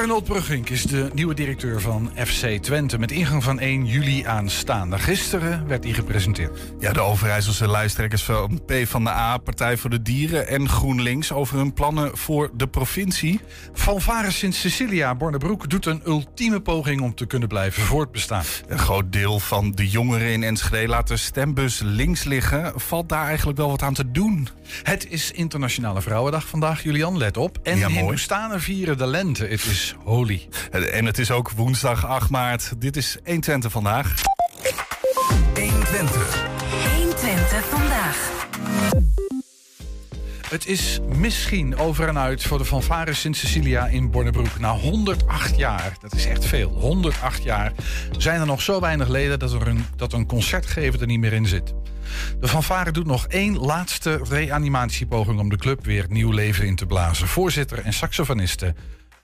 Arnold Brugink is de nieuwe directeur van FC Twente met ingang van 1 juli aanstaande. Gisteren werd hij gepresenteerd. Ja, de Overijsselse lijsttrekkers van P van de A, Partij voor de Dieren en GroenLinks over hun plannen voor de provincie. Valvaris Sint Cecilia Bornebroek doet een ultieme poging om te kunnen blijven voortbestaan. Een groot deel van de jongeren in Enschede laat de stembus links liggen. Valt daar eigenlijk wel wat aan te doen? Het is Internationale Vrouwendag vandaag, Julian, let op. En Ja, mooi. Hindoestanen vieren de lente. Het is holy. En het is ook woensdag 8 maart. Dit is 120 vandaag. 120. 120 vandaag. Het is misschien over en uit voor de fanfare Sint Cecilia in Bornebroek. Na 108 jaar, dat is echt veel, 108 jaar, zijn er nog zo weinig leden dat er een, dat een concertgever er niet meer in zit. De fanfare doet nog één laatste reanimatiepoging om de club weer nieuw leven in te blazen. Voorzitter en saxofoniste.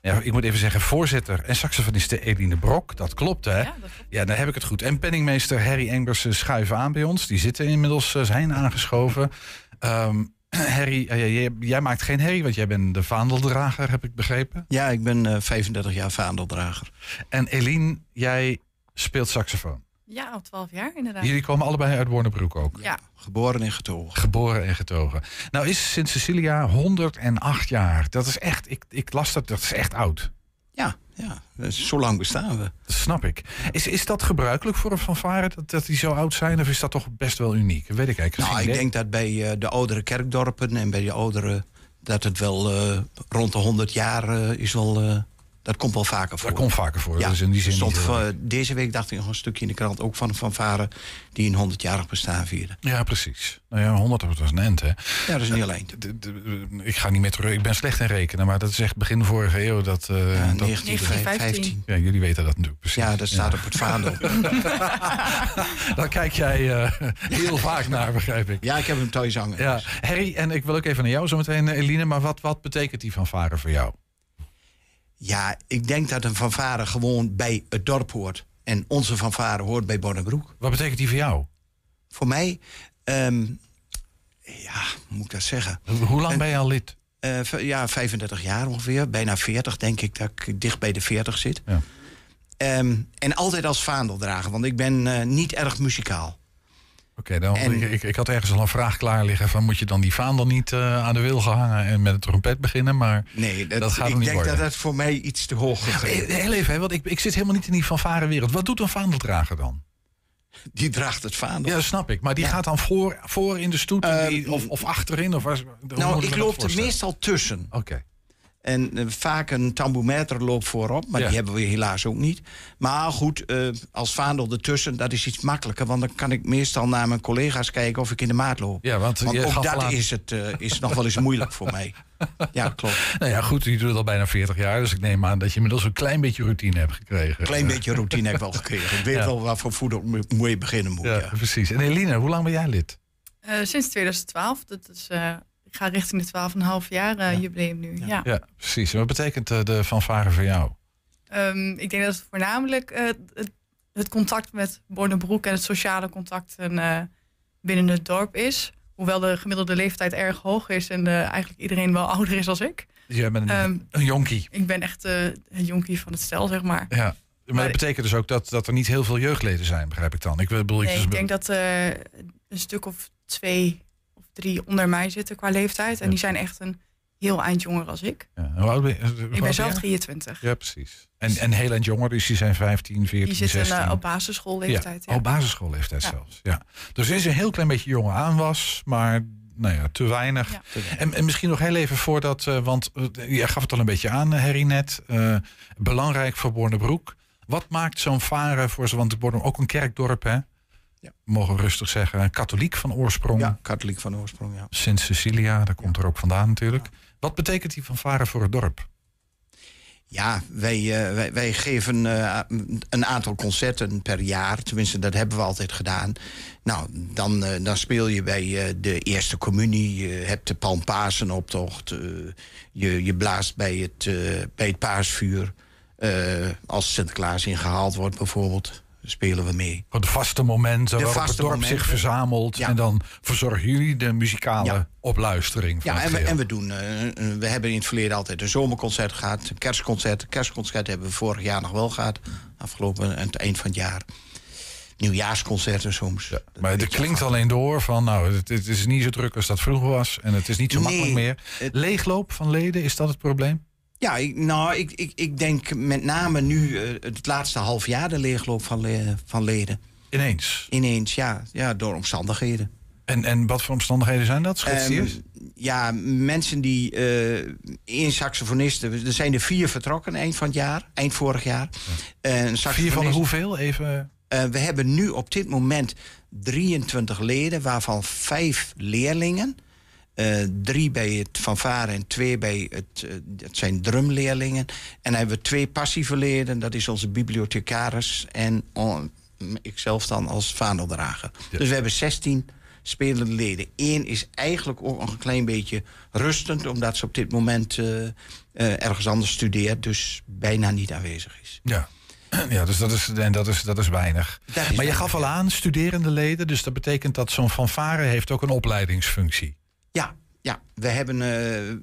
Ja, ik moet even zeggen, voorzitter en saxofoniste Eline Brok. Dat klopt, hè? Ja, klopt. dan heb ik het goed. En penningmeester Harry Engersen schuiven aan bij ons. Die zitten inmiddels, eh, zijn aangeschoven. Ehm Harry, eh, jij, jij maakt geen herrie, want jij bent de vaandeldrager, heb ik begrepen. Ja, ik ben eh, 35 jaar vaandeldrager. En Eline, jij speelt saxofoon. Ja, al 12 jaar inderdaad. Jullie komen allebei uit Bornebroek ook. Ja, Geboren en getogen. Geboren en getogen. Nou is Sint Cecilia 108 jaar. Dat is echt, ik, ik las dat, dat is echt oud. Ja, ja. Zo lang bestaan we. Dat snap ik. Is, is dat gebruikelijk voor een fanfare, dat, dat die zo oud zijn? Of is dat toch best wel uniek? Weet ik eigenlijk Nou, ik denk dat bij eh, de oudere kerkdorpen en bij de oudere... dat het wel eh, rond de 100 jaar eh, is wel... eh, dat komt wel vaker voor. Dat komt vaker voor. Ja, dus in die zin stond deze week dacht ik nog een stukje in de krant... ook van een fanfare die een 100-jarig bestaan vierde. Ja, precies. Nou ja, 100 dat was een end, hè? Ja, dat is niet alleen. Ik ga niet meer terug. Ik ben slecht in rekenen, maar dat is echt begin vorige eeuw. Dat, eh, Ja, dat, 1915. ja, jullie weten dat natuurlijk precies. Ja, dat staat op het vaandel. Daar kijk jij eh, heel vaak naar, begrijp ik. Ja, ik heb hem thuis hangen. Ja, Harry, en ik wil ook even naar jou zometeen, Eline. Maar wat, wat betekent die fanfare voor jou? Ja, ik denk dat een fanfare gewoon bij het dorp hoort. En onze fanfare hoort bij Bonnebroek. Wat betekent die voor jou? Voor mij, ehm, ja, hoe moet ik dat zeggen? Hoe lang En- ben je al lid? Eh, ja, 35 jaar ongeveer. Bijna 40 denk ik dat ik dicht bij de 40 zit. Ja. Ehm, en altijd als vaandeldrager, want ik ben eh, niet erg muzikaal. Oké, dan En- ik, ik, had ergens al een vraag klaar liggen van moet je dan die vaandel niet eh, aan de wil gehangen en met een trompet beginnen, maar Nee, dat, Dat gaat ik niet denk worden. dat dat voor mij iets te hoog Eh, heel even, hè, want ik, ik zit helemaal niet in die fanfare wereld. Wat doet een vaandeldrager dan? Die draagt het vaandel. Ja, dat snap ik. Maar die gaat dan voor, voor in de stoet Eh, die- of, of achterin? Of waar, nou, ik loop er meestal tussen. Oké. En eh, vaak een tamboemeter loopt voorop, maar Ja. die hebben we helaas ook niet. Maar goed, eh, als vaandel ertussen, dat is iets makkelijker. Want dan kan ik meestal naar mijn collega's kijken of ik in de maat loop. Ja, want, ook dat is, het, eh, is nog wel eens moeilijk voor mij. Ja, klopt. Nou ja, goed, je doet het al bijna 40 jaar. Dus ik neem aan dat je inmiddels een klein beetje routine hebt gekregen. Een klein beetje routine heb ik wel gekregen. Ik weet Ja. wel waar voor voeder moet je beginnen moet. Ja, Ja. precies. En Eline, hoe lang ben jij lid? Eh, sinds 2012. Dat is, eh, ik ga richting de 12,5 jaar eh, jubileum nu. Ja. Ja, precies. En Wat betekent eh, de fanfare voor jou? Ehm, ik denk dat het voornamelijk eh, het, het contact met Bornebroek en het sociale contact eh, binnen het dorp is. Hoewel de gemiddelde leeftijd erg hoog is en eh, eigenlijk iedereen wel ouder is als ik. Jij bent een, Ehm, een jonkie. Ik ben echt eh het jonkie van het stel, zeg maar. Ja. Maar Maar- dat betekent dus ook dat, dat er niet heel veel jeugdleden zijn, begrijp ik dan. Ik bedoel, Nee, dus- ik denk dat eh, een stuk of twee drie onder mij zitten qua leeftijd. En Ja. die zijn echt een heel eind jonger als ik. Ja. Hoe oud ben je? Hoe Ik ben zelf jij? 23. Ja, precies. En, en heel eind jonger, dus die zijn 15, 14, Die zitten 16. eh, op basisschoolleeftijd. Ja, Ja. op basisschoolleeftijd Ja. zelfs. Ja. Dus er is een heel klein beetje jonge aanwas, maar nou ja, te weinig. Ja. En, en misschien nog heel even voordat, eh, want eh, jij gaf het al een beetje aan, Harry net. eh, belangrijk voor Bornebroek. Wat maakt zo'n varen voor ze? Want Bornem ook een kerkdorp, hè? Ja. Mogen we rustig zeggen. Katholiek van oorsprong. Ja, katholiek van oorsprong, ja. Sint Cecilia, daar komt er ook vandaan natuurlijk. Wat betekent die van varen voor het dorp? Ja, wij, eh, wij, wij geven eh, een aantal concerten per jaar. Tenminste, dat hebben we altijd gedaan. Nou, dan, eh, dan speel je bij de eerste communie. Je hebt de Palmpasenoptocht. je, je blaast bij het, bij het paasvuur. als Sinterklaas ingehaald wordt bijvoorbeeld. Spelen we mee. De vaste momenten De waarop het dorp momenten. zich verzamelt. Ja. En dan verzorgen jullie de muzikale Ja. opluistering van Ja, en we, en we doen. eh, eh, we hebben in het verleden altijd een zomerconcert gehad, een kerstconcert. Een kerstconcert hebben we vorig jaar nog wel gehad, afgelopen aan het eind van het jaar. Nieuwjaarsconcerten soms. Dat Maar het klinkt alleen door van, nou, het, het is niet zo druk als dat vroeger was. En het is niet zo Nee, makkelijk meer. het- Leegloop van leden, is dat het probleem? Ja, ik, nou, ik, ik, ik denk met name nu eh, het laatste half jaar de leegloop van, van leden. Ineens. Ineens, ja, ja door omstandigheden. En, en wat voor omstandigheden zijn dat? Schets Ehm, ja, mensen die. eh één saxofonisten. Er zijn er vier vertrokken eind van het jaar, eind vorig jaar. Eh, Vier van hoeveel? Even. We hebben nu op dit moment 23 leden, waarvan vijf leerlingen. Eh, drie bij het fanfare en twee bij het, eh, het zijn drumleerlingen. En dan hebben we twee passieve leden, dat is onze bibliothecaris en on- ikzelf dan als vaandeldrager. Ja. Dus we hebben 16 spelende leden. Eén is eigenlijk ook nog een klein beetje rustend, omdat ze op dit moment eh, ergens anders studeert, dus bijna niet aanwezig is. Ja. Ja, dus dat is, en dat is, dat is weinig. Dat is maar je weinig, gaf al aan, studerende leden. Dus dat betekent dat zo'n fanfare heeft ook een opleidingsfunctie. Ja, ja. We, hebben, eh,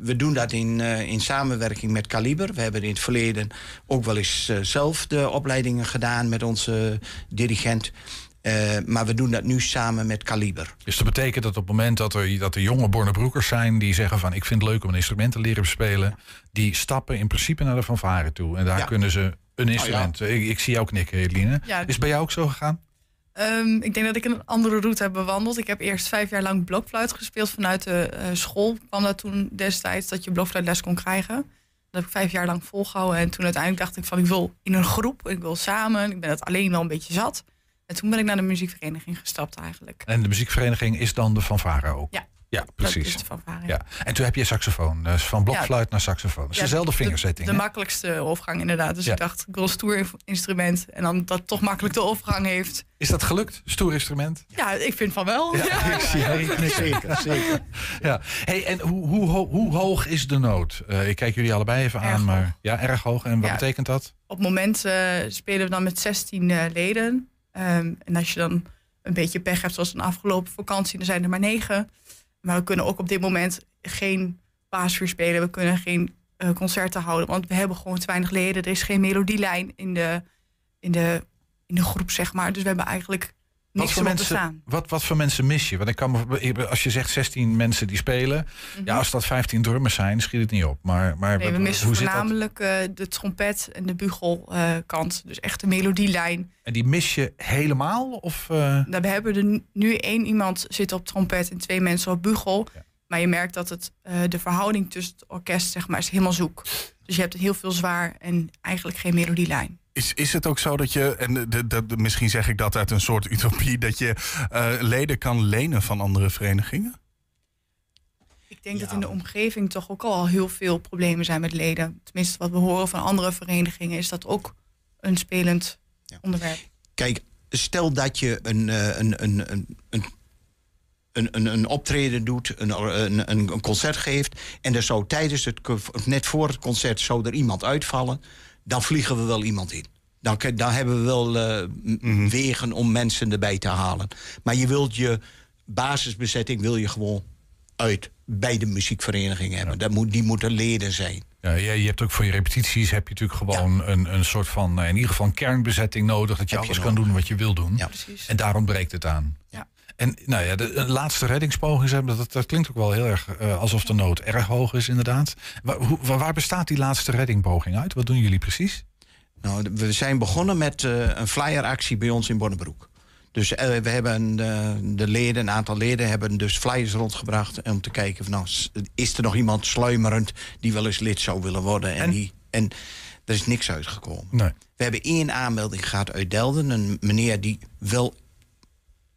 we doen dat in, eh, in samenwerking met Kaliber. We hebben in het verleden ook wel eens eh, zelf de opleidingen gedaan met onze dirigent. Eh, maar we doen dat nu samen met Kaliber. Dus dat betekent dat op het moment dat er, dat er jonge Bornebroekers zijn... die zeggen van ik vind het leuk om een instrument te leren bespelen... die stappen in principe naar de fanfare toe. En daar Ja. kunnen ze een instrument... Ik, ik zie jou knikken, Eline. Ja. Is het bij jou ook zo gegaan? Ehm, ik denk dat ik een andere route heb bewandeld. Ik heb eerst vijf jaar lang blokfluit gespeeld vanuit de eh, school. kwam dat toen destijds dat je blokfluitles kon krijgen. Dat heb ik vijf jaar lang volgehouden. En toen uiteindelijk dacht ik van ik wil in een groep. Ik wil samen. Ik ben het alleen wel een beetje zat. En toen ben ik naar de muziekvereniging gestapt eigenlijk. En de muziekvereniging is dan de fanfare ook? Ja. Ja, Dat precies. is de. Ja. En toen heb je saxofoon. Dus van blokfluit naar saxofoon. Is Ja, dezelfde de- vingerzetting. De, hè? makkelijkste overgang inderdaad. Dus Ja. ik dacht, ik wil een stoer in- instrument. En dan dat toch makkelijk de overgang heeft. Is dat gelukt? Stoer instrument? Ja, ik vind van wel. Ja. ik zie. Zeker, zeker. Ja. Hey, en hoe, hoe, ho- hoe hoog is de nood? Eh, ik kijk jullie allebei even Erg aan. Maar, hoog. ja, erg hoog. En wat Ja. betekent dat? Op het moment eh, spelen we dan met 16 eh, leden. Ehm, en als je dan een beetje pech hebt, zoals een afgelopen vakantie, dan zijn er maar negen. Maar we kunnen ook op dit moment geen paasvuur spelen. We kunnen geen eh, concerten houden, want we hebben gewoon te weinig leden. Er is geen melodielijn in de, in de, in de groep, zeg maar. Dus we hebben eigenlijk niks voor mensen, wat, wat voor mensen mis je? Want ik kan als je zegt 16 mensen die spelen, ja, als dat 15 drummers zijn, schiet het niet op. Maar, maar Mhm. Nee, we wat- missen hoe zit dat? voornamelijk eh, de trompet en de bugelkant. dus echt de melodielijn. En die mis je helemaal? Of, eh, Nou, we hebben er nu één iemand zitten op trompet en twee mensen op bugel. Ja. Maar je merkt dat het, eh, de verhouding tussen het orkest zeg maar, is helemaal zoek. Dus je hebt heel veel zwaar en eigenlijk geen melodielijn. Is, is het ook zo dat je, en de, de, de- misschien zeg ik dat uit een soort utopie, dat je eh, leden kan lenen van andere verenigingen? Ik denk dat in de omgeving toch ook al heel veel problemen zijn met leden. Tenminste, wat we horen van andere verenigingen is dat ook een spelend Ja. onderwerp. Kijk, stel dat je een, eh, een, een, een, een, een, een, een optreden doet, een, een, een concert geeft... en er zou tijdens het, net voor het concert zou er iemand uitvallen... dan vliegen we wel iemand in. Dan, dan hebben we wel eh, m- wegen om mensen erbij te halen. Maar je wilt je basisbezetting wil je gewoon uit bij de muziekvereniging hebben. Dat moet, die moeten leden zijn. ja, je, je hebt ook voor je repetities heb je natuurlijk gewoon een, een soort van, eh, in ieder geval een kernbezetting nodig. Dat je Heb je alles kan doen wat je wil doen. Ja. Precies. En daar ontbreekt het aan. Ja. En nou ja, de, de laatste reddingspoging, maar, dat, dat klinkt ook wel heel erg eh, alsof de nood erg hoog is, inderdaad. Waar, hoe, waar, bestaat die laatste reddingpoging uit? Wat doen jullie precies? Nou, we zijn begonnen met eh, een flyeractie bij ons in Bonnebroek. Dus eh, we hebben de leden, een aantal leden hebben dus flyers rondgebracht om te kijken van nou, is er nog iemand sluimerend die wel eens lid zou willen worden en, En? die en er is niks uitgekomen. Nee. We hebben één aanmelding gehad uit Delden, een meneer die wel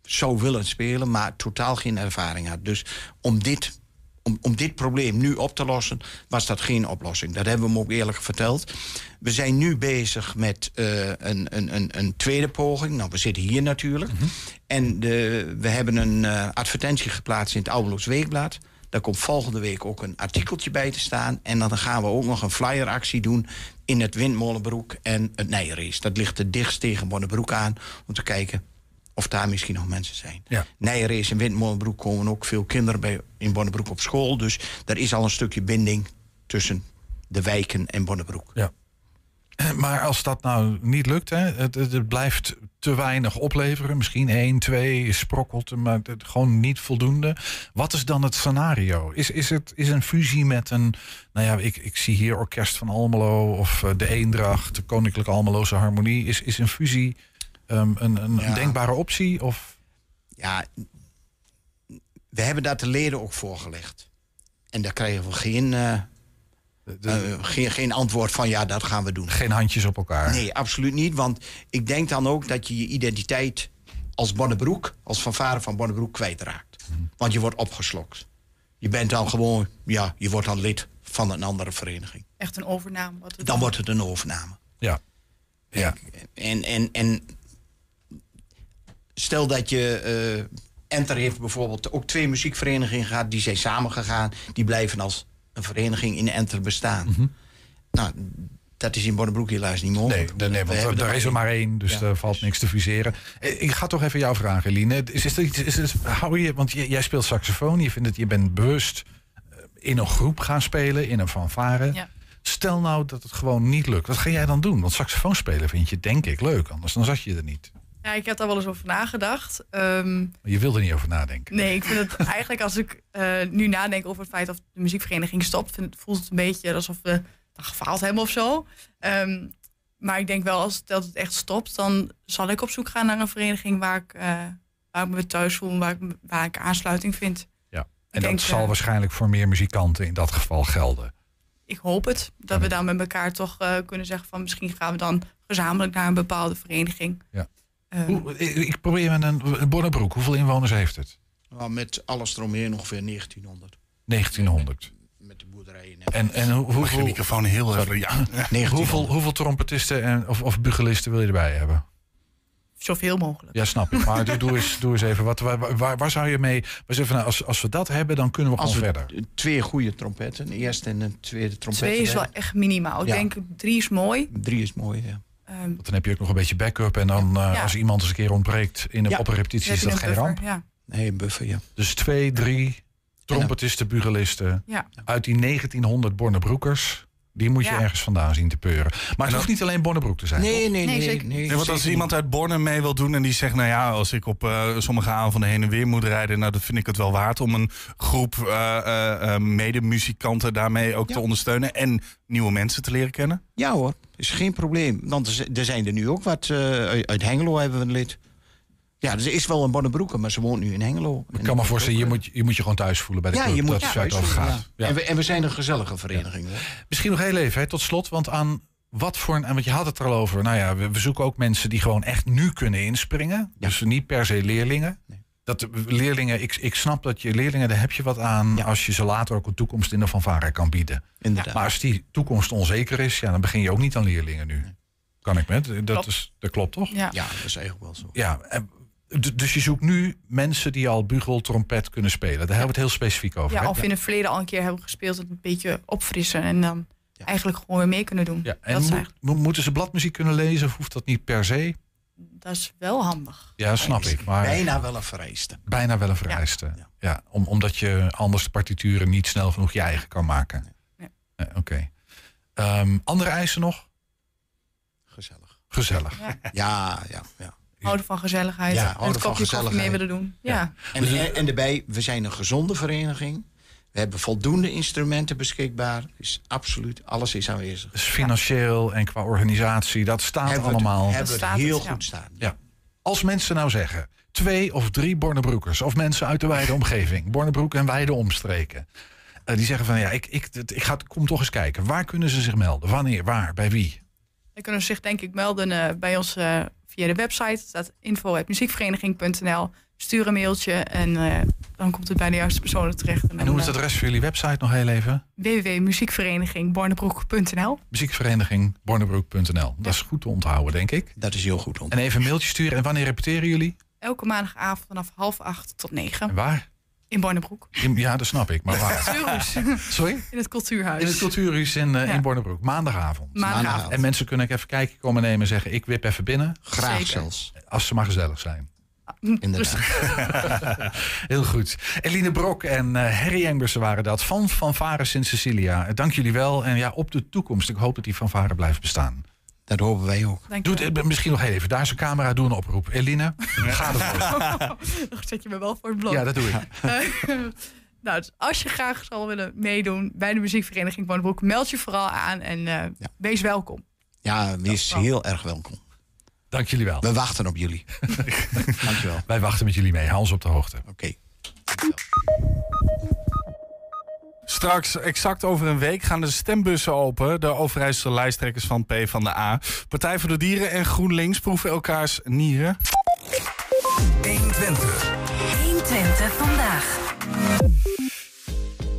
zou willen spelen, maar totaal geen ervaring had. Dus om dit, om, om dit probleem nu op te lossen, was dat geen oplossing. Dat hebben we hem ook eerlijk verteld. We zijn nu bezig met eh, een, een, een, een tweede poging. Nou, we zitten hier natuurlijk. En de, we hebben een eh, advertentie geplaatst in het Oudeloos Weekblad. Daar komt volgende week ook een artikeltje bij te staan. En dan gaan we ook nog een flyeractie doen in het Windmolenbroek en het Nijenrace. Dat ligt het dichtst tegen Bonnebroek aan om te kijken of daar misschien nog mensen zijn. Ja. Nijenrace en Windmolenbroek komen ook veel kinderen bij in Bonnebroek op school. Dus er is al een stukje binding tussen de wijken en Bonnebroek. Ja. Maar als dat nou niet lukt, hè, het, het, het blijft te weinig opleveren. Misschien één, twee, sprokkelt, maar het, gewoon niet voldoende. Wat is dan het scenario? Is, is het is een fusie met een, nou ja, ik, ik zie hier Orkest van Almelo of eh, de Eendracht, de Koninklijke Almeloze Harmonie. Is, is een fusie ehm, een, een, Ja. denkbare optie? Of Ja, we hebben daar de leden ook voorgelegd. En daar krijgen we geen, eh, de- eh, geen, geen antwoord van ja, dat gaan we doen. geen handjes op elkaar? Nee, absoluut niet. Want ik denk dan ook dat je je identiteit als Bonnebroek, als fanfare van Bonnebroek, kwijtraakt. Want je wordt opgeslokt. Je bent dan gewoon, ja, je wordt dan lid van een andere vereniging. Echt een overname. Wat Dan wordt het een overname. Ja. ja. En, en, en stel dat je. eh Enter heeft bijvoorbeeld ook twee muziekverenigingen gehad. Die zijn samengegaan. Die blijven als een vereniging in Enter bestaan. Nou, dat is in Bonnebroek helaas niet mogelijk. nee, nee, want er is er maar één, dus Ja, er valt niks te fuseren. Eh, Ik ga toch even jou vragen, Eline. Is, is is er, hou je, want jij jij speelt saxofoon, je, vindt het, je bent bewust eh, in een groep gaan spelen, in een fanfare. Ja. Stel nou dat het gewoon niet lukt. Wat ga jij dan doen? Want saxofoon spelen vind je denk ik leuk, anders dan zat je er niet. Ja, ik heb daar wel eens over nagedacht. Ehm, Je wil er niet over nadenken. nee, ik vind het eigenlijk als ik eh, nu nadenk over het feit of de muziekvereniging stopt, vind, voelt het een beetje alsof we dan gefaald hebben of zo. Ehm, maar ik denk wel, als het, dat het echt stopt, dan zal ik op zoek gaan naar een vereniging waar ik, eh, waar ik me thuis voel, en waar ik, waar ik aansluiting vind. Ja. En Ik dat denk, zal eh, waarschijnlijk voor meer muzikanten in dat geval gelden. Ik hoop het, dat we dan met elkaar toch kunnen zeggen van misschien gaan we dan gezamenlijk naar een bepaalde vereniging. Ja. Ehm, Hoe, ik, probeer met een, een Bonnebroek. Hoeveel inwoners heeft het? Nou, met alles eromheen ongeveer 1900. 1900. Met de boerderijen. En, en hoe- Mag je hoeveel, microfoon heel even... Ja. 1900. Hoeveel, hoeveel trompetisten en, of, of bugelisten wil je erbij hebben? Zoveel mogelijk. Ja, snap ik. Maar doe, doe, eens, doe eens even. Wat, waar, waar, waar zou je mee... We zeggen, nou, als, als we dat hebben, dan kunnen we Als gewoon we verder. twee goede trompetten, een eerste en een tweede trompet. Twee is wel echt minimaal. Ik Ja. denk drie is mooi. Drie is mooi, ja. Ehm, Want dan heb je ook nog een beetje backup. En dan, eh, Ja. als iemand eens een keer ontbreekt in een, Ja. op een repetitie, dan is dat geen een ramp. Ja. Nee, een buffer, ja. Dus twee, drie trompetisten, bugelisten. Ja. Uit die 1900 Bonnebroekers. Die moet je Ja. ergens vandaan zien te peuren. Maar het hoeft niet alleen Bonnebroek te zijn. Nee, nee, Nee, nee. nee, Nee, want als iemand uit Borne mee wil doen en die zegt... nou ja, als ik op eh, sommige avonden heen en weer moet rijden... nou, dat vind ik het wel waard om een groep eh, eh, eh, medemuzikanten daarmee ook Ja. te ondersteunen... en nieuwe mensen te leren kennen. Ja hoor, is geen probleem. Want er zijn er nu ook wat. eh, uit- uit Hengelo hebben we een lid. Ja, er is wel een Bonnebroeken, maar ze woont nu in Hengelo. Ik kan me voorstellen, je moet, je moet je gewoon thuis voelen bij de Ja, club. je moet dat het over gaat. voelen, Ja. ja. En, we, en we zijn een gezellige vereniging. Hoor. Misschien nog heel even, hè, tot slot. Want aan wat voor een. En want je had het er al over. Nou ja, we, we zoeken ook mensen die gewoon echt nu kunnen inspringen. Ja. Dus niet per se leerlingen. Nee. Dat de leerlingen, ik, ik snap dat je leerlingen, daar heb je wat aan Ja. als je ze later ook een toekomst in de fanfare kan bieden. Inderdaad. Maar als die toekomst onzeker is, ja, dan begin je ook niet aan leerlingen nu. Kan ik met? Dat, Klopt. is, dat klopt toch? Ja. Ja, dat is eigenlijk wel zo. Ja, en- dus je zoekt nu mensen die al bugel, trompet kunnen spelen. Daar hebben we het heel specifiek over. Ja, hè? of in het verleden al een keer hebben gespeeld, het een beetje opfrissen en dan Ja. eigenlijk gewoon weer mee kunnen doen. Ja, en dat, mo- moeten ze bladmuziek kunnen lezen of hoeft dat niet per se? dat is wel handig. Ja, snap ik. Maar Bijna wel een vereiste. bijna wel een vereiste. Ja. Ja. om, omdat je anders de partituren niet snel genoeg je eigen kan maken. Nee. Oké. Ehm, andere eisen nog? Gezellig. Gezellig. Ja. Ja, ja, ja. Houden van gezelligheid. Ja, en houden het van kopje koffie mee gezelligheid. willen doen. Ja. En, en, en daarbij, we zijn een gezonde vereniging. We hebben voldoende instrumenten beschikbaar. Dus absoluut, alles is aanwezig. Dus financieel en qua organisatie, dat staat Hebben we het- allemaal. hebben we het het, heel ja. goed staan. Ja. Als mensen nou zeggen, twee of drie Bornebroekers... of mensen uit de wijde omgeving, Bornebroek en wijde omstreken... eh, die zeggen van, ja, ik, ik, ik ga, kom toch eens kijken. Waar kunnen ze zich melden? Wanneer? Waar? Bij wie? Dan kunnen ze zich denk ik melden eh, bij ons eh, via de website. Staat info.muziekvereniging.nl. Stuur een mailtje en eh, dan komt het bij de juiste personen terecht. En hoe is eh, het adres voor jullie website nog heel even? www.muziekverenigingbornebroek.nl Muziekvereniging Bornebroek.nl. Dat is goed te onthouden, denk ik. Dat is heel goed. Om. En even een mailtje sturen. En wanneer repeteren jullie? Elke maandagavond vanaf half acht tot negen. En waar? In Bornebroek. In- ja, dat snap ik. Maar waar? Sorry? In het cultuurhuis. In het cultuurhuis in, eh, Ja. in Bornebroek. Maandagavond. Maandagavond. En mensen kunnen even kijken komen nemen en zeggen... ik wip even binnen, Graag Zeker. zelfs. als ze maar gezellig zijn. Inderdaad. Heel goed. Eline Brok en eh Harry Engbersen waren dat. Van Fanfare Sint-Cecilia. Dank jullie wel. En ja, op de toekomst. Ik hoop dat die fanfare blijft bestaan. Dat hopen wij ook. Dank Doe je het, eh, misschien nog heel even. Daar is een camera. Doe een oproep. Eline, ga ervoor. Dan zet je me wel voor het blok. Ja, dat doe ik. nou, dus als je graag zal willen meedoen bij de muziekvereniging Bornebroek, meld je vooral aan en eh, wees welkom. Ja, wees heel erg welkom. Dank jullie wel. We wachten op jullie. Dankjewel. Wij wachten met jullie mee. Hou ons op de hoogte. Oké. Straks, exact over een week, gaan de stembussen open. De Overijsselse lijsttrekkers van P van de A. Partij voor de Dieren en GroenLinks proeven elkaars nieren. 120 vandaag.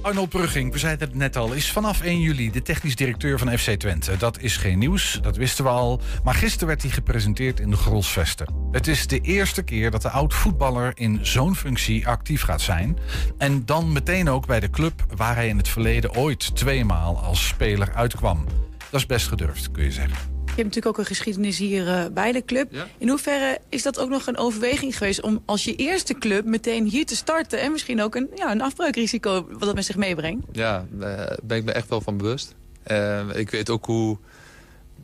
Arnold Brugging, we zeiden het net al, is vanaf 1 juli de technisch directeur van FC Twente. Dat is geen nieuws, dat wisten we al. Maar gisteren werd hij gepresenteerd in de Grolsvesten. Het is de eerste keer dat de oud-voetballer in zo'n functie actief gaat zijn. En dan meteen ook bij de club waar hij in het verleden ooit tweemaal als speler uitkwam. Dat is best gedurfd, kun je zeggen. Je hebt natuurlijk ook een geschiedenis hier eh, bij de club. In hoeverre is dat ook nog een overweging geweest... om als je eerste club meteen hier te starten... en misschien ook een, ja, een afbreukrisico wat dat met zich meebrengt? Ja, daar ben ik me echt wel van bewust. Eh, ik weet ook hoe,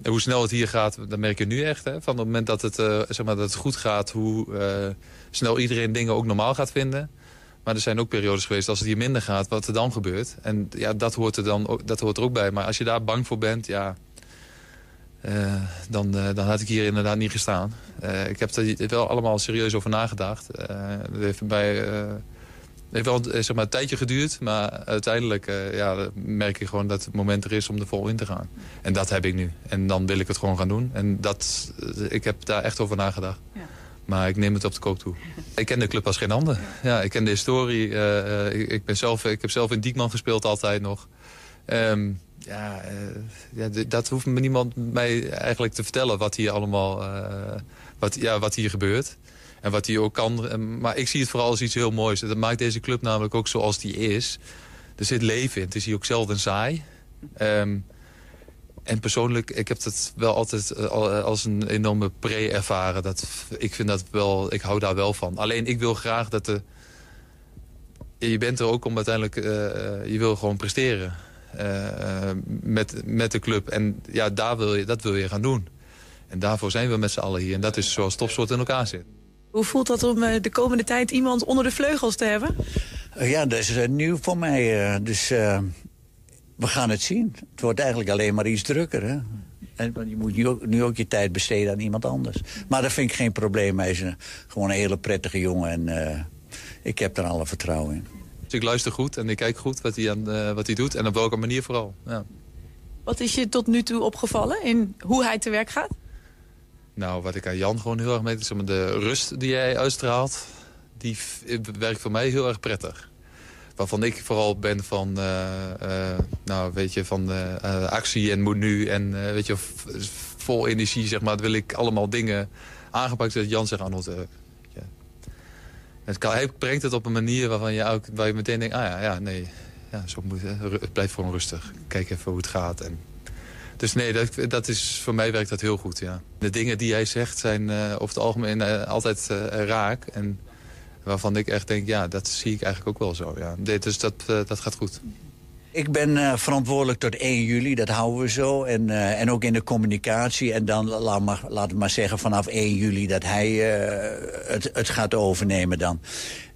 hoe snel het hier gaat. Dat merk je nu echt. Hè? Van het moment dat het, eh, zeg maar, dat het goed gaat... hoe eh, snel iedereen dingen ook normaal gaat vinden. Maar er zijn ook periodes geweest als het hier minder gaat... wat er dan gebeurt. En ja, dat hoort er, dan ook, dat hoort er ook bij. Maar als je daar bang voor bent... ja, eh, dan, eh, dan had ik hier inderdaad niet gestaan. Eh, ik heb er wel allemaal serieus over nagedacht. Het heeft bij... het heeft wel zeg maar, een tijdje geduurd, maar uiteindelijk ja, merk je gewoon dat het moment er is om er vol in te gaan. En dat heb ik nu. En dan wil ik het gewoon gaan doen. En dat, ik heb daar echt over nagedacht. Ja. Maar ik neem het op de koop toe. Ik ken de club als geen ander. Ja, ik ken de historie. ik, ik, ben zelf, ik heb zelf in Diekman gespeeld altijd nog. Ehm, ja, eh, ja, dat hoeft me niemand mij eigenlijk te vertellen wat hier allemaal eh, wat, ja, wat hier gebeurt. En wat hij ook kan. Eh, Maar ik zie het vooral als iets heel moois. Dat maakt deze club namelijk ook zoals die is. Er zit leven in. Het is hier ook zelden saai. Ehm, en persoonlijk, ik heb het wel altijd al- als een enorme pre ervaren. Dat, ik vind dat wel, ik hou daar wel van. Alleen ik wil graag dat de... Je bent er ook om uiteindelijk, je wil gewoon presteren. Eh, met, met de club. En ja, daar wil je, dat wil je gaan doen. En daarvoor zijn we met z'n allen hier. En dat is zoals topsport in elkaar zit. Hoe voelt dat om eh, de komende tijd iemand onder de vleugels te hebben? Eh, Ja, dat is nieuw voor mij. eh, dus eh, we gaan het zien. Het wordt eigenlijk alleen maar iets drukker. Hè? En, want je moet nu ook, nu ook je tijd besteden aan iemand anders. Maar dat vind ik geen probleem. Hij is een, gewoon een hele prettige jongen. En eh, ik heb er alle vertrouwen in. Dus ik luister goed en ik kijk goed wat hij, aan, eh, wat hij doet. En op welke manier vooral. Ja. Wat is je tot nu toe opgevallen in hoe hij te werk gaat? Nou, wat ik aan Jan gewoon heel erg mee... Zeg maar, de rust die jij uitstraalt, die werkt voor mij heel erg prettig. Waarvan ik vooral ben van, eh, eh, nou, weet je, van actie en moet nu. En weet je, vol energie, zeg maar, wil ik allemaal dingen aangepakt. Dat Jan zegt, Arnold. Hij brengt het op een manier waarvan je, ook, waar je meteen denkt... ah ja, ja nee, ja, zo moet het. Blijft gewoon rustig. Kijk even hoe het gaat en dus nee, dat, dat is, voor mij werkt dat heel goed, ja. De dingen die hij zegt zijn eh, over het algemeen eh, altijd eh, raak. En waarvan ik echt denk, ja, dat zie ik eigenlijk ook wel zo. Ja. Dus dat, dat gaat goed. Ik ben eh, verantwoordelijk tot 1 juli, dat houden we zo. En, eh, en ook in de communicatie. En dan, laat maar, laat maar zeggen, vanaf 1 juli dat hij eh, het, het gaat overnemen dan.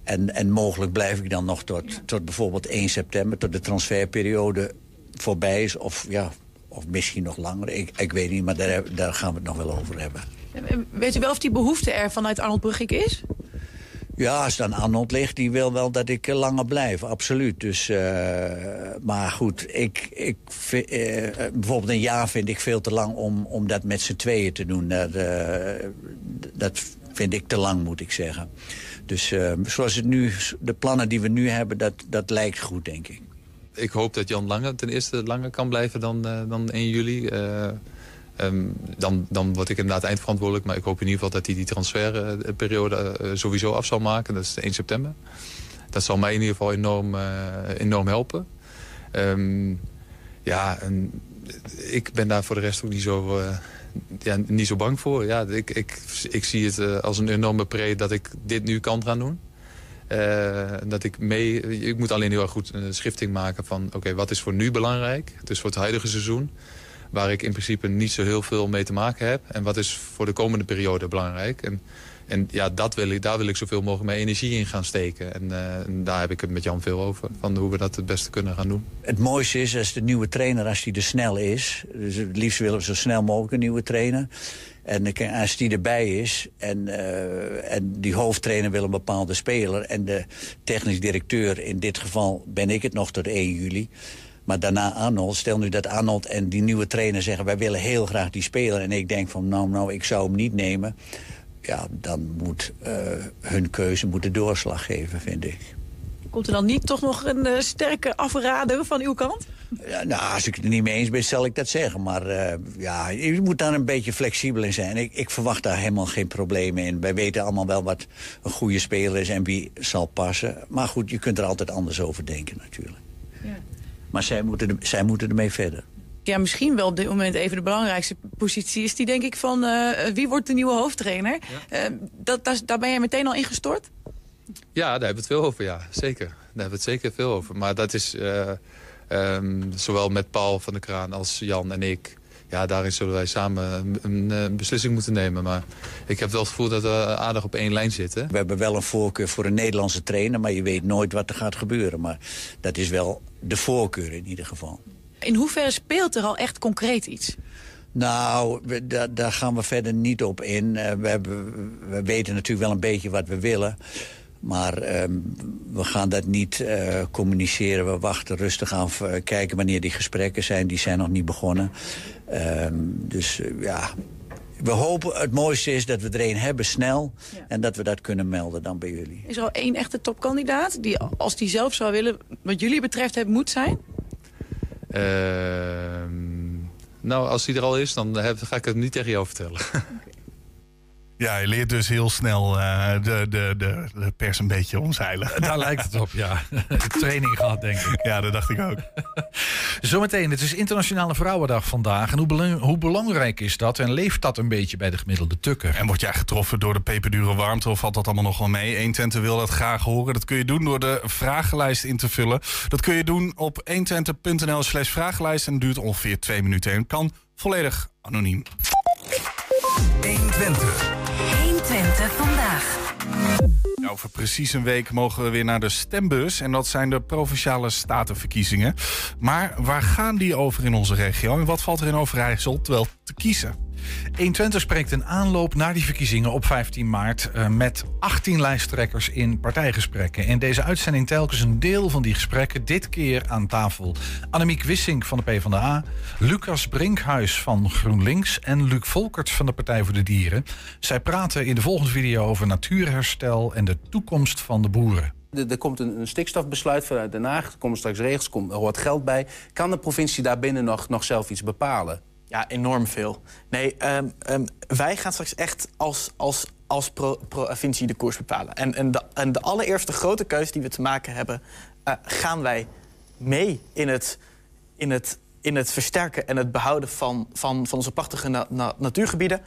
En, en mogelijk blijf ik dan nog tot, tot bijvoorbeeld 1 september... tot de transferperiode voorbij is. Of, ja, of misschien nog langer, ik, ik weet niet. Maar daar, daar gaan we het nog wel over hebben. Weet u wel of die behoefte er vanuit Arnold Brugging is? Ja, als dan Arnold ligt, die wil wel dat ik eh, langer blijf, absoluut. Dus, eh, maar goed, ik, ik, eh, bijvoorbeeld een jaar vind ik veel te lang om, om dat met z'n tweeën te doen. Dat, dat vind ik te lang, moet ik zeggen. Dus zoals het nu, de plannen die we nu hebben, dat, dat lijkt goed, denk ik. Ik hoop dat Jan Lange ten eerste langer kan blijven dan, dan 1 juli. Eh, ehm, dan, dan word ik inderdaad eindverantwoordelijk. Maar ik hoop in ieder geval dat hij die transferperiode eh, sowieso af zal maken. Dat is 1 september. dat zal mij in ieder geval enorm, enorm helpen. Ehm, ja, ik ben daar voor de rest ook niet zo, ja, niet zo bang voor. Ja, ik, ik, ik zie het als een enorme pre dat ik dit nu kan gaan doen. Dat ik mee, ik moet alleen heel erg goed een schifting maken van... oké, wat is voor nu belangrijk, dus voor het huidige seizoen... waar ik in principe niet zo heel veel mee te maken heb... en wat is voor de komende periode belangrijk. En, en ja, dat wil ik, daar wil ik zoveel mogelijk mijn energie in gaan steken. En, uh, en, daar heb ik het met Jan veel over, van hoe we dat het beste kunnen gaan doen. Het mooiste is als de nieuwe trainer, als die er snel is... dus het liefst willen we zo snel mogelijk een nieuwe trainer... En als die erbij is en, uh, en die hoofdtrainer wil een bepaalde speler... en de technisch directeur, in dit geval ben ik het nog tot 1 juli... Maar daarna Arnold, stel nu dat Arnold en die nieuwe trainer zeggen... wij willen heel graag die speler. En ik denk van, nou, nou, ik zou hem niet nemen. Ja, dan moet uh, hun keuze moet de doorslag geven, vind ik. Komt er dan niet toch nog een uh, sterke afrader van uw kant? Ja, nou, als ik het er niet mee eens ben, zal ik dat zeggen. Maar uh, ja, je moet daar een beetje flexibel in zijn. Ik, ik verwacht daar helemaal geen problemen in. Wij weten allemaal wel wat een goede speler is en wie zal passen. Maar goed, je kunt er altijd anders over denken natuurlijk. Ja. Maar zij moeten, zij moeten ermee verder. Ja, misschien wel op dit moment even de belangrijkste positie is die denk ik van uh, wie wordt de nieuwe hoofdtrainer. Ja. Uh, dat, daar, daar ben jij meteen al ingestort? Ja, daar hebben we het veel over, ja. Zeker. Daar hebben we het zeker veel over. Maar dat is... Uh, Um, zowel met Paul van der Kraan als Jan en ik. Ja, daarin zullen wij samen een, een, beslissing moeten nemen. Maar ik heb wel het gevoel dat we aardig op één lijn zitten. We hebben wel een voorkeur voor een Nederlandse trainer... maar je weet nooit wat er gaat gebeuren. Maar dat is wel de voorkeur in ieder geval. In hoeverre speelt er al echt concreet iets? Nou, we, daar, daar gaan we verder niet op in. Uh, we, hebben, we weten natuurlijk wel een beetje wat we willen... Maar um, we gaan dat niet uh, communiceren. We wachten rustig af, uh, kijken wanneer die gesprekken zijn. Die zijn nog niet begonnen. Um, dus uh, ja, we hopen, het mooiste is dat we er een hebben snel. Ja. En dat we dat kunnen melden dan bij jullie. Is er al één echte topkandidaat die, als die zelf zou willen, wat jullie betreft, het moet zijn? Ehm, nou, als die er al is, dan heb, ga ik het niet tegen jou vertellen. Okay. Ja, je leert dus heel snel uh, de, de, de, de, pers een beetje omzeilen. Daar lijkt het op, ja. Training gehad, denk ik. Ja, dat dacht ik ook. Zometeen, het is Internationale Vrouwendag vandaag. En hoe, belang, hoe, belangrijk is dat? En leeft dat een beetje bij de gemiddelde tukker? En word jij getroffen door de peperdure warmte of valt dat allemaal nog wel mee? 120 wil dat graag horen. Dat kun je doen door de vragenlijst in te vullen. Dat kun je doen op 120.nl slash vragenlijst. En duurt ongeveer twee minuten en kan volledig anoniem. 120. 120 vandaag. Over precies een week mogen we weer naar de stembus. En dat zijn de provinciale statenverkiezingen. Maar waar gaan die over in onze regio? En wat valt er in Overijssel wel te kiezen? 120 spreekt een aanloop naar die verkiezingen op 15 maart uh, met 18 lijsttrekkers in partijgesprekken. In deze uitzending telkens een deel van die gesprekken, dit keer aan tafel. Annemiek Wissink van de PvdA, Lucas Brinkhuis van GroenLinks en Luc Volkerts van de Partij voor de Dieren. Zij praten in de volgende video over natuurherstel en de toekomst van de boeren. Er komt een, stikstofbesluit vanuit Den Haag. Er komen straks regels, er wat geld bij. Kan de provincie daarbinnen nog, nog zelf iets bepalen? Ja, enorm veel. Nee, um, um, wij gaan straks echt als, als, als pro, provincie de koers bepalen. En, en, de, en de allereerste grote keuze die we te maken hebben... Uh, gaan wij mee in het, in het in het versterken en het behouden van, van, van onze prachtige na, na, natuurgebieden.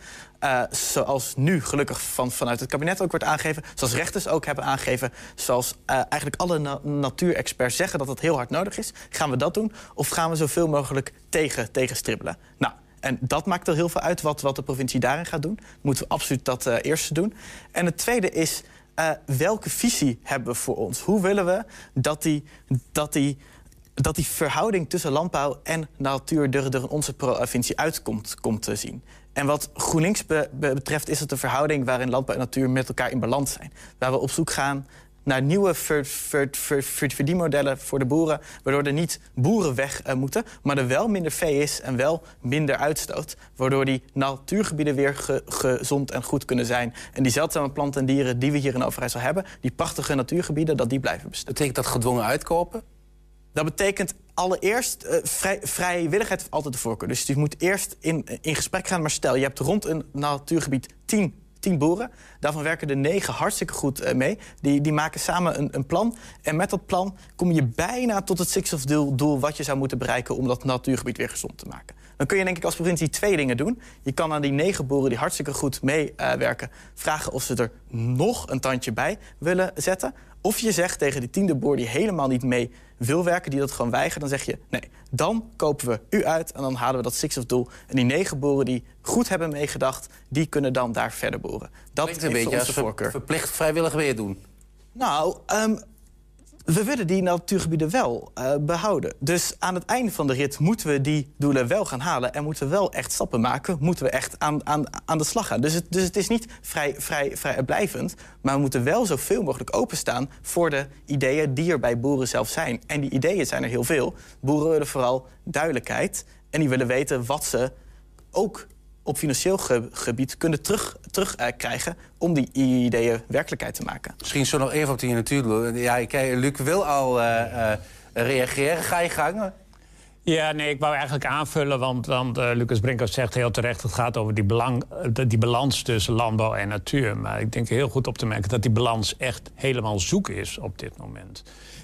Uh, zoals nu gelukkig van, vanuit het kabinet ook wordt aangegeven. Zoals rechters ook hebben aangegeven. Zoals uh, eigenlijk alle na natuurexperts zeggen dat dat heel hard nodig is. Gaan we dat doen? Of gaan we zoveel mogelijk tegen, tegen stribbelen? Nou, en dat maakt er heel veel uit wat, wat de provincie daarin gaat doen. Moeten we absoluut dat uh, eerste doen. En het tweede is, welke visie hebben we voor ons? Hoe willen we dat die, dat die dat die verhouding tussen landbouw en natuur er, in onze provincie uitkomt komt te zien. En wat GroenLinks be, be, betreft is het een verhouding waarin landbouw en natuur met elkaar in balans zijn. Waar we op zoek gaan naar nieuwe ver, ver, ver, verdienmodellen voor de boeren... waardoor er niet boeren weg uh, moeten, maar er wel minder vee is... en wel minder uitstoot, waardoor die natuurgebieden weer ge, gezond en goed kunnen zijn. En die zeldzame planten en dieren die we hier in Overijssel hebben... die prachtige natuurgebieden, dat die blijven bestaan. Betekent dat gedwongen uitkopen? Dat betekent allereerst, uh, vrij, vrijwilligheid altijd de voorkeur. Dus je moet eerst in, in gesprek gaan. Maar stel, je hebt rond een natuurgebied 10 tien boeren. Daarvan werken er negen hartstikke goed eh, mee. Die, die maken samen een, een plan. En met dat plan kom je bijna tot het stikstofdoel doel wat je zou moeten bereiken... om dat natuurgebied weer gezond te maken. Dan kun je denk ik als provincie twee dingen doen. Je kan aan die negen boeren die hartstikke goed meewerken... vragen of ze er nog een tandje bij willen zetten. Of je zegt tegen die tiende boer die helemaal niet mee wil werken... die dat gewoon weigert, dan zeg je... nee, dan kopen we u uit en dan halen we dat stikstofdoel. En die negen boeren die goed hebben meegedacht... die kunnen dan daar verder boeren. Dat is een beetje onze als voorkeur. verplicht vrijwillig weer doen. Nou, ehm, we willen die natuurgebieden wel eh, behouden. Dus aan het einde van de rit moeten we die doelen wel gaan halen... en moeten we wel echt stappen maken, moeten we echt aan, aan, aan de slag gaan. Dus het, dus het is niet vrij, vrij, vrij blijvend... maar we moeten wel zoveel mogelijk openstaan... voor de ideeën die er bij boeren zelf zijn. En die ideeën zijn er heel veel. Boeren willen vooral duidelijkheid... en die willen weten wat ze ook op financieel ge- gebied kunnen terugkrijgen... Terug, eh, krijgen om die ideeën werkelijkheid te maken. Misschien zo nog even op die natuur. Ja, ik, eh, Luc wil al eh, eh, reageren. Ga je gang. Ja, nee, ik wou eigenlijk aanvullen, want, want eh, Lucas Brinkhoff zegt heel terecht... het gaat over die, belang, eh, die balans tussen landbouw en natuur. Maar ik denk heel goed op te merken dat die balans echt helemaal zoek is op dit moment.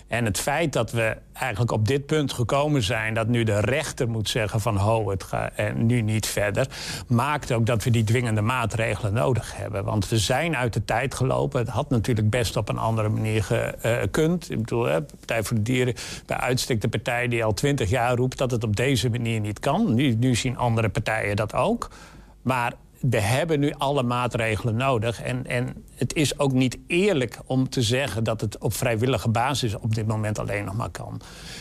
En het feit dat we eigenlijk op dit punt gekomen zijn... dat nu de rechter moet zeggen van ho, het gaat en nu niet verder... maakt ook dat we die dwingende maatregelen nodig hebben. Want we zijn uit de tijd gelopen. Het had natuurlijk best op een andere manier gekund. Ik bedoel, hè, Partij voor de Dieren, bij uitstek de partij die al twintig jaar roept... dat het op deze manier niet kan. Nu, nu zien andere partijen dat ook. Maar we hebben nu alle maatregelen nodig. En, en het is ook niet eerlijk om te zeggen dat het op vrijwillige basis op dit moment alleen nog maar kan.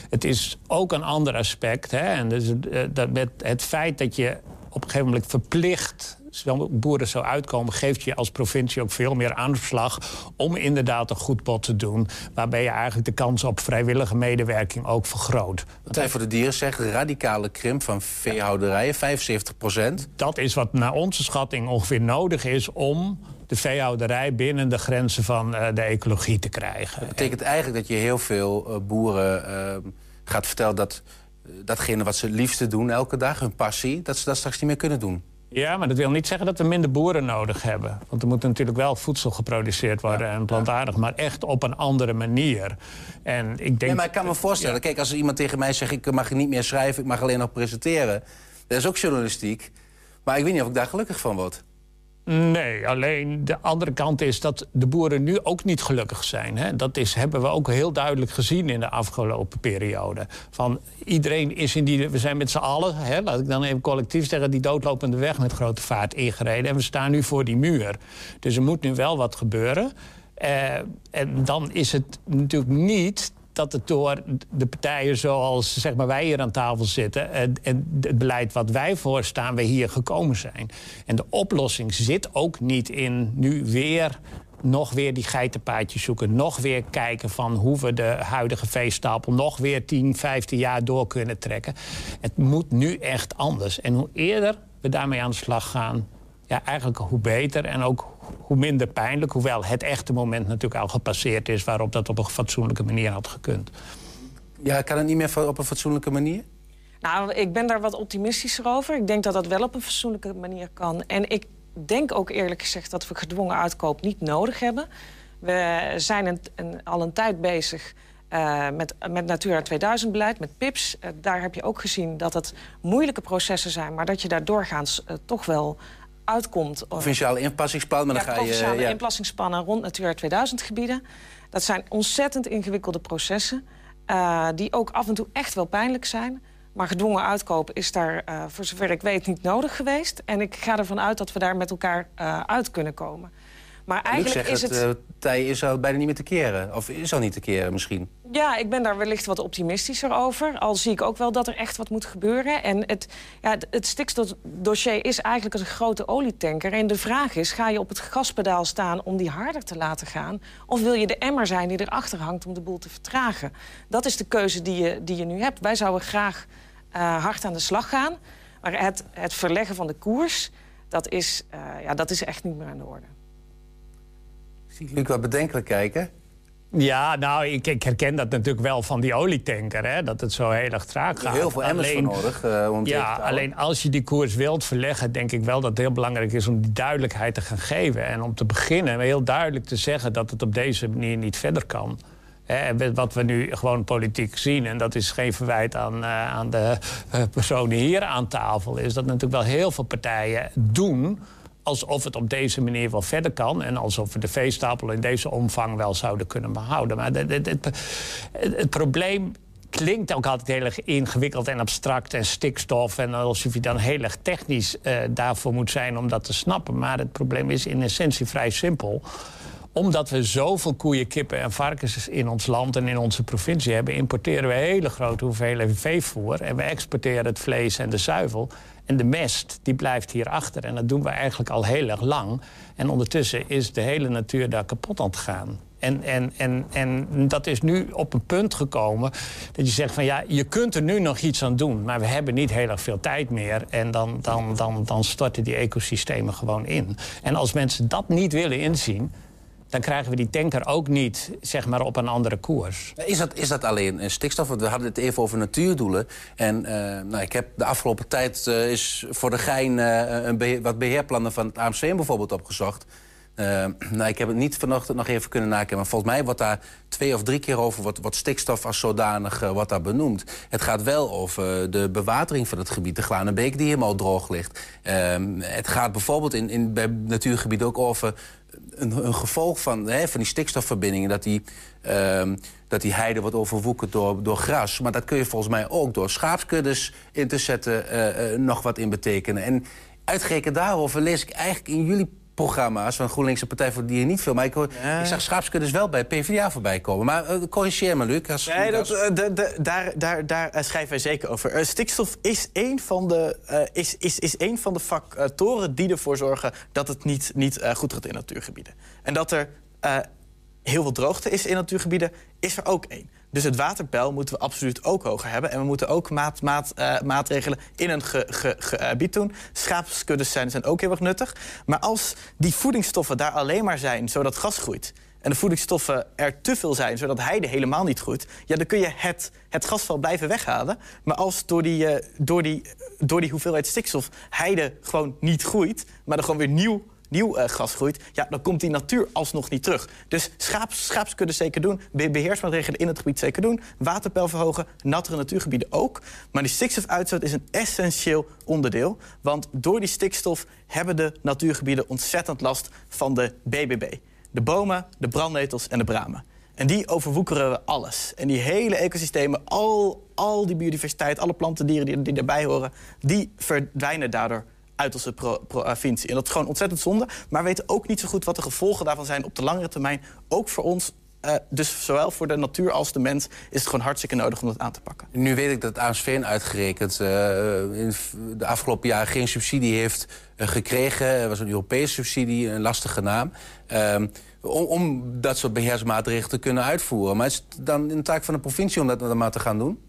Het is ook een ander aspect. Hè? En dus, eh, dat met het feit dat je op een gegeven moment verplicht boeren zo uitkomen, geeft je als provincie ook veel meer aanslag om inderdaad een goed bod te doen. Waarbij je eigenlijk de kans op vrijwillige medewerking ook vergroot. Partij voor de Dieren zegt radicale krimp van veehouderijen, 75 procent. Dat is wat naar onze schatting ongeveer nodig is om de veehouderij binnen de grenzen van uh, de ecologie te krijgen. Dat betekent eigenlijk dat je heel veel uh, boeren uh, gaat vertellen dat datgene wat ze liefste doen elke dag, hun passie, dat ze dat straks niet meer kunnen doen. Ja, maar dat wil niet zeggen dat we minder boeren nodig hebben. Want er moet natuurlijk wel voedsel geproduceerd worden en plantaardig, maar echt op een andere manier. En ik denk. Nee, maar ik kan me voorstellen, ja. kijk, als er iemand tegen mij zegt: ik mag niet meer schrijven, ik mag alleen nog presenteren. Dat is ook journalistiek. Maar ik weet niet of ik daar gelukkig van word. Nee, alleen de andere kant is dat de boeren nu ook niet gelukkig zijn. Hè? Dat is, hebben we ook heel duidelijk gezien in de afgelopen periode. Van iedereen is in die. We zijn met z'n allen, hè, laat ik dan even collectief zeggen, die doodlopende weg met grote vaart ingereden. En we staan nu voor die muur. Dus er moet nu wel wat gebeuren. Uh, en dan is het natuurlijk niet dat het door de partijen zoals zeg maar, wij hier aan tafel zitten... en, en het beleid wat wij voorstaan, we hier gekomen zijn. En de oplossing zit ook niet in nu weer nog weer die geitenpaadjes zoeken. Nog weer kijken van hoe we de huidige veestapel... nog weer 10, 15 jaar door kunnen trekken. Het moet nu echt anders. En hoe eerder we daarmee aan de slag gaan... ja, eigenlijk hoe beter en ook hoe minder pijnlijk. Hoewel het echte moment natuurlijk al gepasseerd is... waarop dat op een fatsoenlijke manier had gekund. Ja, kan het niet meer op een fatsoenlijke manier? Nou, ik ben daar wat optimistischer over. Ik denk dat dat wel op een fatsoenlijke manier kan. En ik denk ook eerlijk gezegd dat we gedwongen uitkoop niet nodig hebben. We zijn een, een, al een tijd bezig uh, met, met Natura 2000-beleid, met PIPS. Uh, daar heb je ook gezien dat het moeilijke processen zijn... maar dat je daar doorgaans uh, toch wel uitkomt. Provinciale inpassingsplan, maar ja, dan ga je... provinciale ja. inpassingsplannen rond Natura 2000 gebieden. Dat zijn ontzettend ingewikkelde processen... Uh, die ook af en toe echt wel pijnlijk zijn. Maar gedwongen uitkoop is daar, uh, voor zover ik weet, niet nodig geweest. En ik ga ervan uit dat we daar met elkaar uh, uit kunnen komen. Maar eigenlijk is het... het... Uh, tij is al bijna niet meer te keren. Of is al niet te keren misschien. Ja, ik ben daar wellicht wat optimistischer over. Al zie ik ook wel dat er echt wat moet gebeuren. En het, ja, het, het stikstofdossier is eigenlijk een grote olietanker. En de vraag is, ga je op het gaspedaal staan om die harder te laten gaan? Of wil je de emmer zijn die erachter hangt om de boel te vertragen? Dat is de keuze die je, die je nu hebt. Wij zouden graag uh, hard aan de slag gaan. Maar het, het verleggen van de koers, dat is, uh, ja, dat is echt niet meer aan de orde. Zie Luc wat bedenkelijk kijken. Ja, nou, ik, ik herken dat natuurlijk wel van die olietanker, hè, dat het zo heel erg traag gaat. Heel veel emmers voor Alleen- nodig eh, om Ja, alleen als je die koers wilt verleggen, denk ik wel dat het heel belangrijk is om die duidelijkheid te gaan geven. En om te beginnen heel duidelijk te zeggen dat het op deze manier niet verder kan. Hè, wat we nu gewoon politiek zien, en dat is geen verwijt aan, eh, aan de eh, personen hier aan tafel, is dat natuurlijk wel heel veel partijen doen alsof het op deze manier wel verder kan. En alsof we de veestapel in deze omvang wel zouden kunnen behouden. Maar het, het, probleem klinkt ook altijd heel erg ingewikkeld en abstract en stikstof. En alsof je dan heel erg technisch eh, daarvoor moet zijn om dat te snappen. Maar het probleem is in essentie vrij simpel omdat we zoveel koeien, kippen en varkens in ons land en in onze provincie hebben, importeren we hele grote hoeveelheden veevoer. En we exporteren het vlees en de zuivel. En de mest, die blijft hier achter. En dat doen we eigenlijk al heel erg lang. En ondertussen is de hele natuur daar kapot aan het gaan. En, en, en, en dat is nu op een punt gekomen dat je zegt van ja, je kunt er nu nog iets aan doen, maar we hebben niet heel erg veel tijd meer. En dan, dan, dan, dan storten die ecosystemen gewoon in. En als mensen dat niet willen inzien, dan krijgen we die tanker ook niet zeg maar, op een andere koers. Is dat, is dat alleen eh, stikstof? Want we hadden het even over natuurdoelen. En eh, nou, ik heb de afgelopen tijd eh, is voor de gein een wat beheerplannen van het AMC bijvoorbeeld opgezocht. Nou, ik heb het niet vanochtend nog even kunnen nakijken. Maar volgens mij wordt daar twee of drie keer over wat, wat stikstof als zodanig wordt daar benoemd. Het gaat wel over de bewatering van het gebied. De Glanenbeek die helemaal droog ligt. Ehm, het gaat bijvoorbeeld in, in, bij natuurgebieden ook over een, gevolg van, hè, van die stikstofverbindingen... dat die, ehm, dat die heide wordt overwoekerd door, door gras. Maar dat kun je volgens mij ook door schaapskuddes in te zetten... eh, eh, nog wat in betekenen. En uitgerekend daarover lees ik eigenlijk in jullie programma's... van GroenLinks en Partij voor Dieren niet veel. Maar ik, hoor, ik zag schaapskuddes wel bij PvdA voorbij komen. Maar eh, corrigeer me, Luc. Als, Nee, dat, als- eh, daar, daar, daar eh, schrijven wij zeker over. Stikstof is een van de, is, is, is een van de factoren die ervoor zorgen dat het niet, niet goed gaat in natuurgebieden. En dat er heel veel droogte is in natuurgebieden, is er ook één. Dus het waterpeil moeten we absoluut ook hoger hebben. En we moeten ook maat, maat, eh, maatregelen in een ge- gebied doen. Schaapskuddes zijn, zijn ook heel erg nuttig. Maar als die voedingsstoffen daar alleen maar zijn zodat gras groeit en de voedingsstoffen er te veel zijn, zodat heide helemaal niet groeit... ja, dan kun je het, het gasveld blijven weghalen. Maar als door die, eh, door, die, door die hoeveelheid stikstof heide gewoon niet groeit... maar er gewoon weer nieuw, nieuw eh, gras groeit... ja, dan komt die natuur alsnog niet terug. Dus schaaps, schaapskuddes zeker doen, be- beheersmaatregelen in het gebied zeker doen... waterpeil verhogen, nattere natuurgebieden ook. Maar die stikstofuitstoot is een essentieel onderdeel. Want door die stikstof hebben de natuurgebieden ontzettend last van de BBB. De bomen, de brandnetels en de bramen. En die overwoekeren we alles. En die hele ecosystemen, al, al die biodiversiteit, alle planten, dieren die, die daarbij horen, die verdwijnen daardoor uit onze pro- provincie. En dat is gewoon ontzettend zonde. Maar we weten ook niet zo goed wat de gevolgen daarvan zijn op de langere termijn. Ook voor ons. eh, dus zowel voor de natuur als de mens is het gewoon hartstikke nodig om dat aan te pakken. Nu weet ik dat het AMSVN uitgerekend eh, in de afgelopen jaren geen subsidie heeft eh, gekregen. Het was een Europese subsidie, een lastige naam. Ehm, om, om dat soort beheersmaatregelen te kunnen uitvoeren. Maar is het dan een taak van de provincie om dat dan maar te gaan doen?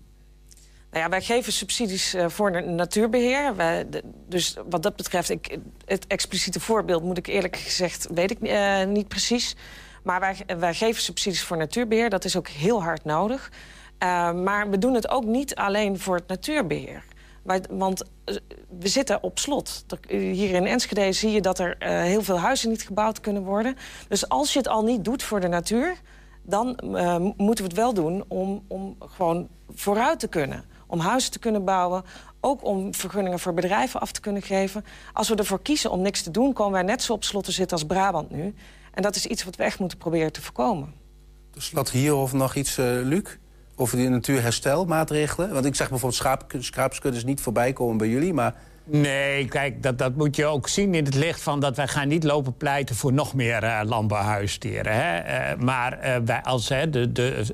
Nou ja, wij geven subsidies eh, voor na- natuurbeheer. Wij, dus wat dat betreft, ik, het expliciete voorbeeld moet ik eerlijk gezegd, weet ik eh, niet precies. Maar wij, wij geven subsidies voor natuurbeheer. Dat is ook heel hard nodig. Eh, maar we doen het ook niet alleen voor het natuurbeheer. Wij- want we zitten op slot. Er- Hier in Enschede zie je dat er heel veel huizen niet gebouwd kunnen worden. Dus als je het al niet doet voor de natuur dan moeten we het wel doen om, om gewoon vooruit te kunnen. Om huizen te kunnen bouwen, ook om vergunningen voor bedrijven af te kunnen geven. Als we ervoor kiezen om niks te doen, komen wij net zo op slot te zitten als Brabant nu. En dat is iets wat we echt moeten proberen te voorkomen. Tot slot hierover nog iets, eh, Luc? Over die natuurherstelmaatregelen? Want ik zag bijvoorbeeld schaap, schaapskuddes niet voorbij komen bij jullie, maar... Nee, kijk, dat, dat moet je ook zien in het licht van dat wij gaan niet lopen pleiten voor nog meer eh, landbouwhuisdieren. Hè? Eh, maar eh, wij als, hè, de, de,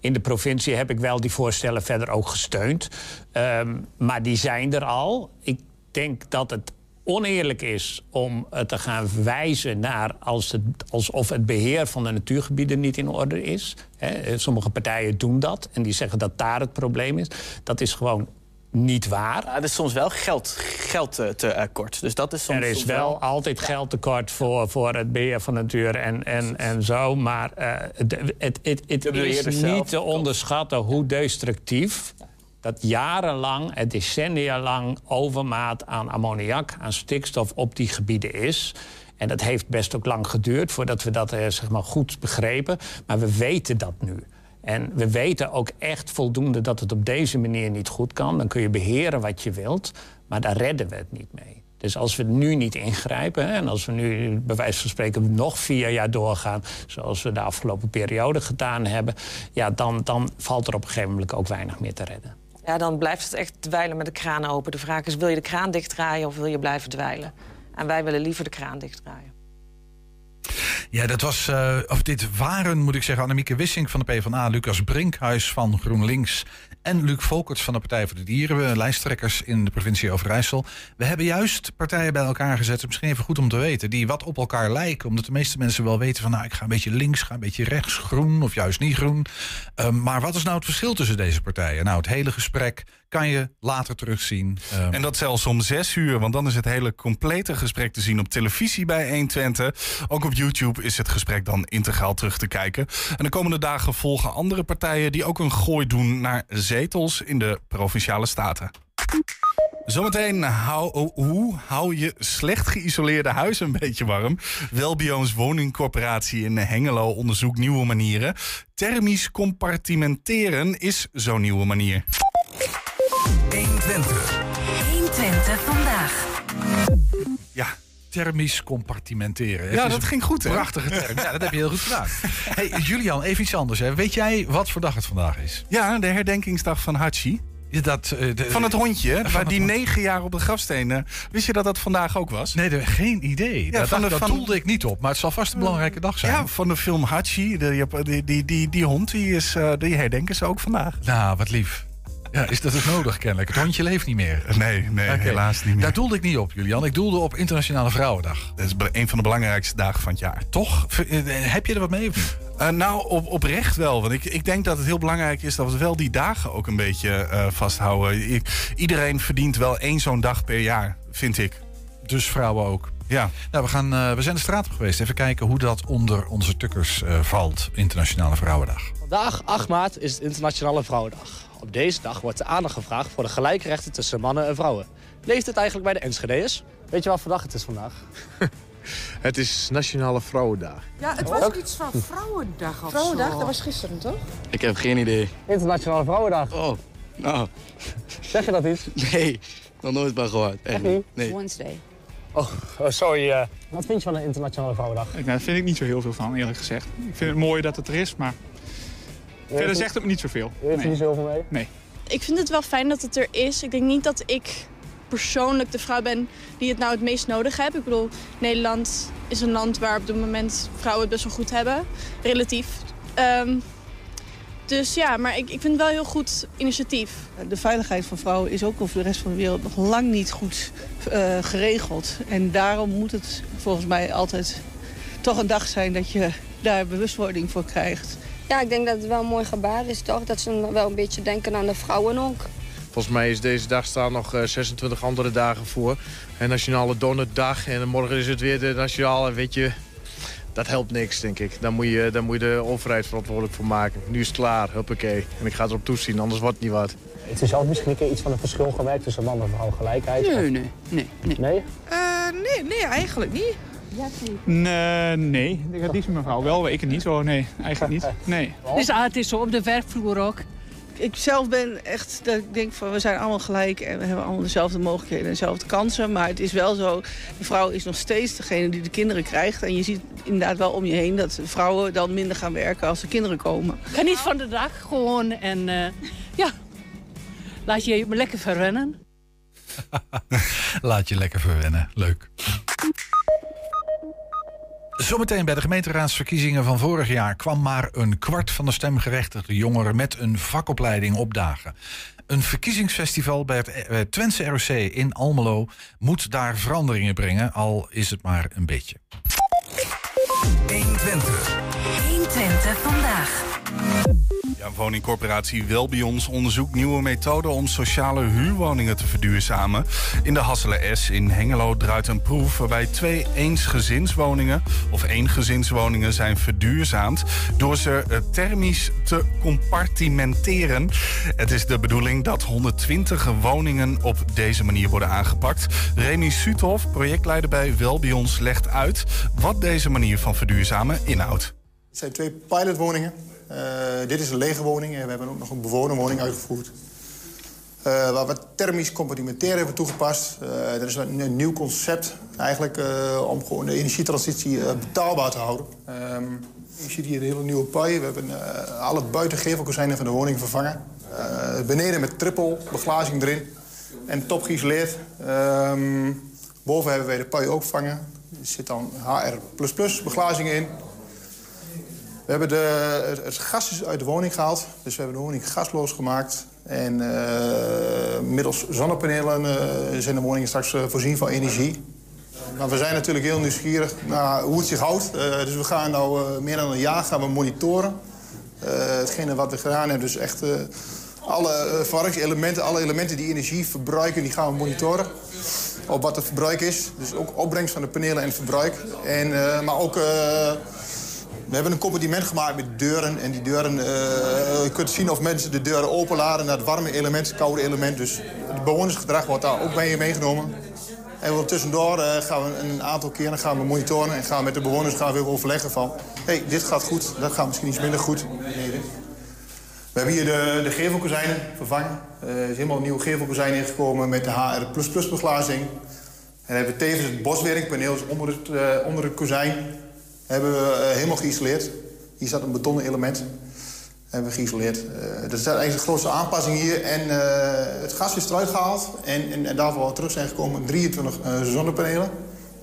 in de provincie heb ik wel die voorstellen verder ook gesteund. Ehm, maar die zijn er al. Ik denk dat het oneerlijk is om te gaan wijzen naar als het, alsof het beheer van de natuurgebieden niet in orde is. Hè? Sommige partijen doen dat en die zeggen dat daar het probleem is. Dat is gewoon niet waar. Ja, er is soms wel geld, geld te, tekort. Dus dat is soms, er is soms wel altijd geldtekort voor, voor het beheer van natuur en, en, en zo. Maar eh, het, het, het, het is zelf niet te onderschatten hoe destructief dat jarenlang, en decennia lang, overmaat aan ammoniak, aan stikstof op die gebieden is. En dat heeft best ook lang geduurd voordat we dat eh, zeg maar, goed begrepen. Maar we weten dat nu. En we weten ook echt voldoende dat het op deze manier niet goed kan. Dan kun je beheren wat je wilt, maar daar redden we het niet mee. Dus als we nu niet ingrijpen en als we nu bij wijze van spreken nog vier jaar doorgaan, zoals we de afgelopen periode gedaan hebben, ja, dan, dan valt er op een gegeven moment ook weinig meer te redden. Ja, dan blijft het echt dweilen met de kraan open. De vraag is, wil je de kraan dichtdraaien of wil je blijven dweilen? En wij willen liever de kraan dichtdraaien. Ja, dat was, eh, of dit waren, moet ik zeggen, Annemieke Wissing van de PvdA, Lucas Brinkhuis van GroenLinks en Luc Volkerts van de Partij voor de Dieren, lijsttrekkers in de provincie Overijssel. We hebben juist partijen bij elkaar gezet, misschien even goed om te weten, die wat op elkaar lijken, omdat de meeste mensen wel weten van, nou, ik ga een beetje links, ga een beetje rechts, groen of juist niet groen. Um, maar wat is nou het verschil tussen deze partijen? Nou, het hele gesprek kan je later terugzien. Um, En dat zelfs om zes uur, want dan is het hele complete gesprek te zien op televisie bij 120. Ook op YouTube is het gesprek dan integraal terug te kijken. En de komende dagen volgen andere partijen die ook een gooi doen naar zetels in de provinciale staten. Zometeen, hou, hoe hou je slecht geïsoleerde huis een beetje warm? Welbioons Woningcorporatie in Hengelo onderzoekt nieuwe manieren. Thermisch compartimenteren is zo'n nieuwe manier. 120. 120 vandaag. Ja, thermisch compartimenteren. Ja, dat ging goed, hè? Prachtige term. Ja, dat heb je heel goed gedaan. Hey, Julian, even iets anders. Hè. Weet jij wat voor dag het vandaag is? Ja, de herdenkingsdag van Hachi. Ja, Dat, eh, de- Van het hondje, Van waar het die hond. negen jaar op de grafsteen. eh, Wist je dat dat vandaag ook was? Nee, geen idee. dat van de- dat van- doelde ik niet op. Maar het zal vast een belangrijke dag zijn. Ja, van de film Hachi. Die, die, die, die hond, die, is, eh, die herdenken ze ook vandaag. Nou, wat lief. Ja, is dat ook nodig kennelijk? Het hondje leeft niet meer. Nee, nee helaas niet meer. Daar doelde ik niet op, Julian. Ik doelde op Internationale Vrouwendag. Dat is een van de belangrijkste dagen van het jaar. Toch? V- eh, Heb je er wat mee? Eh, nou, op, oprecht wel. Want ik, ik denk dat het heel belangrijk is dat we wel die dagen ook een beetje eh, vasthouden. Ik- iedereen verdient wel één zo'n dag per jaar, vind ik. Dus vrouwen ook. Ja. Nou, we, gaan, eh, we zijn de straat op geweest. Even kijken hoe dat onder onze tukkers eh, valt. Internationale Vrouwendag. Vandaag, 8 maart, is het Internationale Vrouwendag. Op deze dag wordt de aandacht gevraagd voor de gelijke rechten tussen mannen en vrouwen. Leeft het eigenlijk bij de Enschede'ers? Weet je wat voor dag het is vandaag? Het is Nationale Vrouwendag. Ja, het was iets van Vrouwendag of Vrouwendag, zo. dat was gisteren, toch? Ik heb geen idee. Internationale Vrouwendag. Oh, nou. Zeg je dat iets? Nee, nog nooit van gehoord. Echt niet? Nee. Wednesday. Oh, oh, sorry. eh. Wat vind je van de Internationale Vrouwendag? Ik, nou, daar vind ik niet zo heel veel van, eerlijk gezegd. Ik vind het mooi dat het er is, maar verder zegt het me niet zoveel. Je weet er niet zoveel mee? Nee. Ik vind het wel fijn dat het er is. Ik denk niet dat ik persoonlijk de vrouw ben die het nou het meest nodig heeft. Ik bedoel, Nederland is een land waar op dit moment vrouwen het best wel goed hebben. Relatief. Ehm, dus ja, maar ik, ik vind het wel een heel goed initiatief. De veiligheid van vrouwen is ook over de rest van de wereld nog lang niet goed eh, geregeld. En daarom moet het volgens mij altijd toch een dag zijn dat je daar bewustwording voor krijgt. Ja, ik denk dat het wel een mooi gebaar is, toch? Dat ze wel een beetje denken aan de vrouwen ook. Volgens mij is deze dag staan nog eh, 26 andere dagen voor. En Nationale Donderdag en morgen is het weer de Nationale, weet je... Dat helpt niks, denk ik. Daar moet, je, daar moet je de overheid verantwoordelijk voor maken. Nu is het klaar, huppakee. En ik ga erop toezien, anders wordt het niet wat. Het is zelf misschien een keer iets van een verschil gewerkt tussen man en vrouw gelijkheid? Nee, Of- nee, nee. Nee? Nee? Eh, nee, nee, eigenlijk niet. Nee, nee. Ik had liefst met mijn vrouw wel, ik het niet zo. Nee, eigenlijk niet. Nee. Dus ah, het is zo op de werkvloer ook. Ik zelf ben echt, dat ik denk van we zijn allemaal gelijk en we hebben allemaal dezelfde mogelijkheden en dezelfde kansen. Maar het is wel zo, de vrouw is nog steeds degene die de kinderen krijgt. En je ziet inderdaad wel om je heen dat vrouwen dan minder gaan werken als er kinderen komen. Geniet van de dag gewoon en eh, ja, laat je je lekker verrennen. Laat je lekker verwennen. Leuk. Zometeen bij de gemeenteraadsverkiezingen van vorig jaar kwam maar een kwart van de stemgerechtigde jongeren met een vakopleiding opdagen. Een verkiezingsfestival bij het eh, Twentse ROC in Almelo moet daar veranderingen brengen, al is het maar een beetje. 120. 120 vandaag. Ja, woningcorporatie Welbions onderzoekt nieuwe methoden om sociale huurwoningen te verduurzamen. In de Hasselen S in Hengelo draait een proef waarbij twee eensgezinswoningen of eengezinswoningen zijn verduurzaamd door ze eh, thermisch te compartimenteren. Het is de bedoeling dat 120 woningen op deze manier worden aangepakt. Remy Suthoff, projectleider bij Welbions, legt uit wat deze manier van verduurzamen inhoudt. Het zijn twee pilotwoningen. Uh, dit is een lege woning en we hebben ook nog een bewonerwoning uitgevoerd. Uh, waar we thermisch compartimenteren hebben toegepast. Uh, dat is een, nieuw concept eigenlijk om gewoon de energietransitie betaalbaar te houden. Ehm, je ziet hier een hele nieuwe paai. We hebben alle buitengevelkozijnen van de woning vervangen. beneden met triple beglazing erin en top geïsoleerd. Ehm, boven hebben wij de paai ook vervangen. Er zit dan HR++ beglazing in. We hebben de, het, gas uit de woning gehaald. Dus we hebben de woning gasloos gemaakt. En uh, middels zonnepanelen uh, zijn de woningen straks uh, voorzien van energie. Maar we zijn natuurlijk heel nieuwsgierig naar hoe het zich houdt. dus we gaan nu meer dan een jaar gaan we monitoren. hetgene wat we gedaan hebben, dus echt alle verwarringselementen, alle elementen die energie verbruiken, die gaan we monitoren. Op wat het verbruik is. Dus ook opbrengst van de panelen en het verbruik. En, maar ook we hebben een compartiment gemaakt met deuren. En die deuren, uh, je kunt zien of mensen de deuren openladen naar het warme element, het koude element. Dus het bewonersgedrag wordt daar ook bij meegenomen. En tussendoor uh, gaan we een aantal keren gaan we monitoren en gaan met de bewoners gaan we weer overleggen van... hey, dit gaat goed, dat gaat misschien iets minder goed. We hebben hier de, de gevelkozijnen vervangen. Uh, er is helemaal een nieuwe gevelkozijn ingekomen met de HR++ beglazing. En hebben we tevens het boswerkpaneel dus onder, onder het kozijn hebben we uh, helemaal geïsoleerd. Hier staat een betonnen element. Hebben we geïsoleerd. Dat is eigenlijk de grootste aanpassing hier. En uh, het gas is eruit gehaald. En, en, en daarvoor terug zijn gekomen 23 zonnepanelen.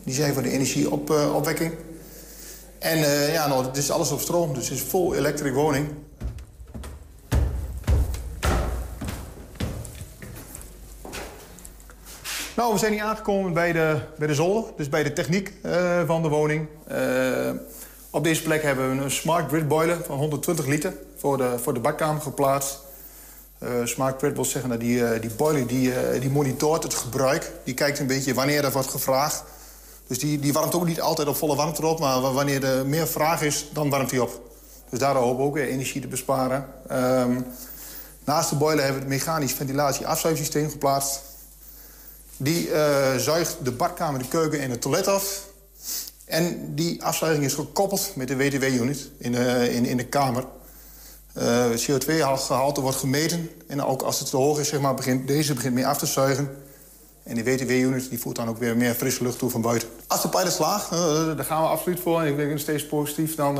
Die zijn voor de energieopwekking. en ja, nou, het is alles op stroom. Dus het is vol elektrische woning. Nou, we zijn hier aangekomen bij de, bij de zolder, dus bij de techniek uh, van de woning. Uh, op deze plek hebben we een smart grid boiler van 120 liter voor de, voor de badkamer geplaatst. Uh, smart grid wil zeggen dat die, die boiler die, die monitort het gebruik. Die kijkt een beetje wanneer er wordt gevraagd. Dus die, die warmt ook niet altijd op volle warmte op, maar wanneer er meer vraag is, dan warmt hij op. Dus daardoor hopen we ook energie te besparen. Um, naast de boiler hebben we het mechanisch ventilatie-afzuigsysteem geplaatst. Die uh, zuigt de badkamer, de keuken en het toilet af. En die afzuiging is gekoppeld met de WTW-unit in, de, in, in de kamer. Uh, CO2-gehalte wordt gemeten. En ook als het te hoog is, zeg maar, begint, deze begint meer af te zuigen. En die WTW-unit die voert dan ook weer meer frisse lucht toe van buiten. Als de pilot slaagt, uh, daar gaan we absoluut voor. En ik ben steeds positief. Dan,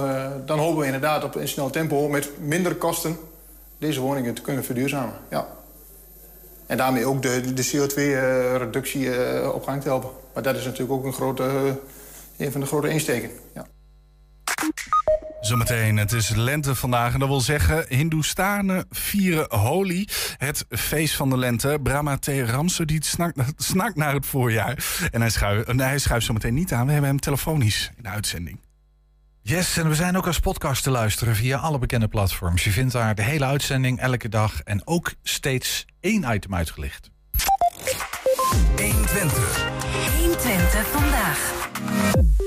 dan hopen we inderdaad op een snel tempo met minder kosten... deze woningen te kunnen verduurzamen. Ja. En daarmee ook de, de CO2-reductie uh, op gang te helpen. Maar dat is natuurlijk ook een, grote, uh, een van de grote insteken. Ja. Zometeen, het is lente vandaag en dat wil zeggen Hindoestanen vieren Holi, het feest van de lente. Brahma T. Ramsodiet snakt, snakt naar het voorjaar. En hij schuift, hij schuift zometeen niet aan, we hebben hem telefonisch in de uitzending. Yes, en we zijn ook als podcast te luisteren via alle bekende platforms. Je vindt daar de hele uitzending elke dag en ook steeds één item uitgelicht. 120. 120 vandaag.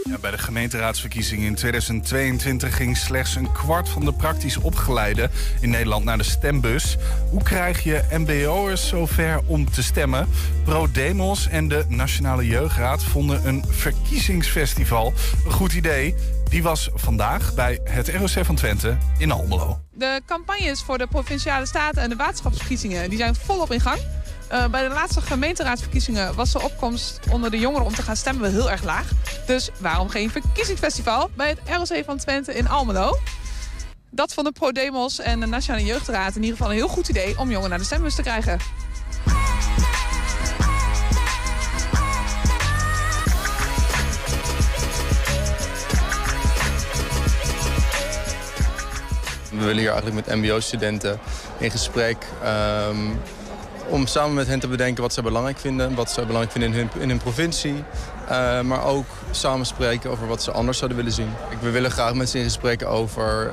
Ja, bij de gemeenteraadsverkiezingen in 2022 ging slechts een kwart van de praktisch opgeleiden in Nederland naar de stembus. Hoe krijg je MBO'ers zover om te stemmen? ProDemos en de Nationale Jeugdraad vonden een verkiezingsfestival een goed idee. Die was vandaag bij het ROC van Twente in Almelo. De campagnes voor de Provinciale Staten en de waterschapsverkiezingen die zijn volop in gang. Uh, bij de laatste gemeenteraadsverkiezingen was de opkomst onder de jongeren om te gaan stemmen wel heel erg laag. Dus waarom geen verkiezingsfestival bij het ROC van Twente in Almelo? Dat van de ProDemos en de Nationale Jeugdraad in ieder geval een heel goed idee om jongeren naar de stembus te krijgen. We willen hier eigenlijk met mbo-studenten in gesprek... Um, om samen met hen te bedenken wat ze belangrijk vinden. Wat ze belangrijk vinden in hun, in hun provincie. Uh, maar ook samen spreken over wat ze anders zouden willen zien. We willen graag met ze in gesprek over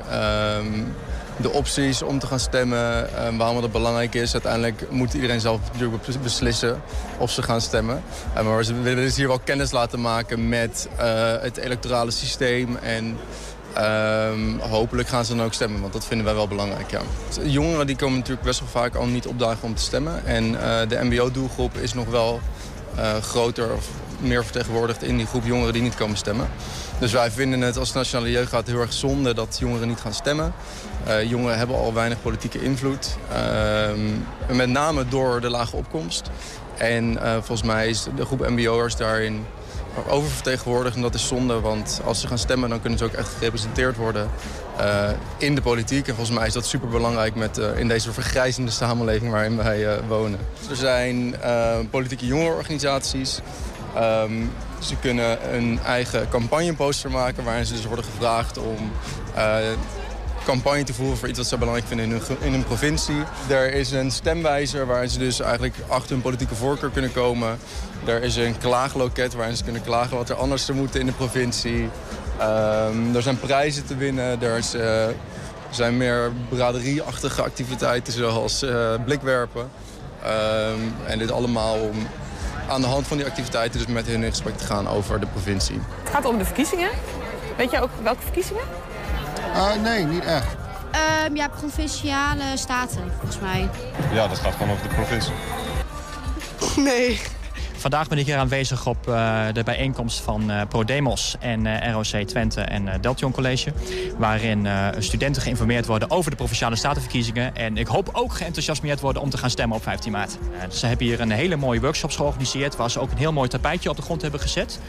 um, de opties om te gaan stemmen, eh, waarom dat belangrijk is. Uiteindelijk moet iedereen zelf beslissen of ze gaan stemmen. Eh, maar ze willen dus hier wel kennis laten maken met eh, het electorale systeem en Ehm, hopelijk gaan ze dan ook stemmen, want dat vinden wij wel belangrijk. Ja. Jongeren die komen natuurlijk best wel vaak al niet opdagen om te stemmen. En eh, de mbo-doelgroep is nog wel eh, groter of meer vertegenwoordigd in die groep jongeren die niet komen stemmen. Dus wij vinden het als Nationale Jeugdraad heel erg zonde dat jongeren niet gaan stemmen. Eh, jongeren hebben al weinig politieke invloed. Ehm, met name door de lage opkomst. En volgens mij is de groep mbo'ers daarin oververtegenwoordigd. En dat is zonde, want als ze gaan stemmen... dan kunnen ze ook echt gerepresenteerd worden eh, in de politiek. En volgens mij is dat superbelangrijk met, eh, in deze vergrijzende samenleving waarin wij eh, wonen. Er zijn politieke jongerenorganisaties. Ehm, ze kunnen een eigen campagneposter maken... waarin ze dus worden gevraagd om... campagne te voeren voor iets wat ze belangrijk vinden in hun, in hun provincie. Er is een stemwijzer waarin ze dus eigenlijk achter hun politieke voorkeur kunnen komen. Er is een klaagloket waarin ze kunnen klagen wat er anders zou moeten in de provincie. Ehm, er zijn prijzen te winnen. Er eh, zijn meer braderieachtige activiteiten zoals eh, blikwerpen. Ehm, en dit allemaal om aan de hand van die activiteiten dus met hen in gesprek te gaan over de provincie. Het gaat om de verkiezingen. Weet je ook welke verkiezingen? Nee, niet echt. Ehm, ja, provinciale staten, volgens mij. Ja, dat gaat gewoon over de provincie. Nee. Vandaag ben ik hier aanwezig op eh, de bijeenkomst van eh, ProDemos en eh, ROC Twente en Deltion College. Waarin studenten geïnformeerd worden over de Provinciale Statenverkiezingen. En ik hoop ook geenthousiasmeerd worden om te gaan stemmen op 15 maart. Dus ze hebben hier een hele mooie workshops georganiseerd. Waar ze ook een heel mooi tapijtje op de grond hebben gezet.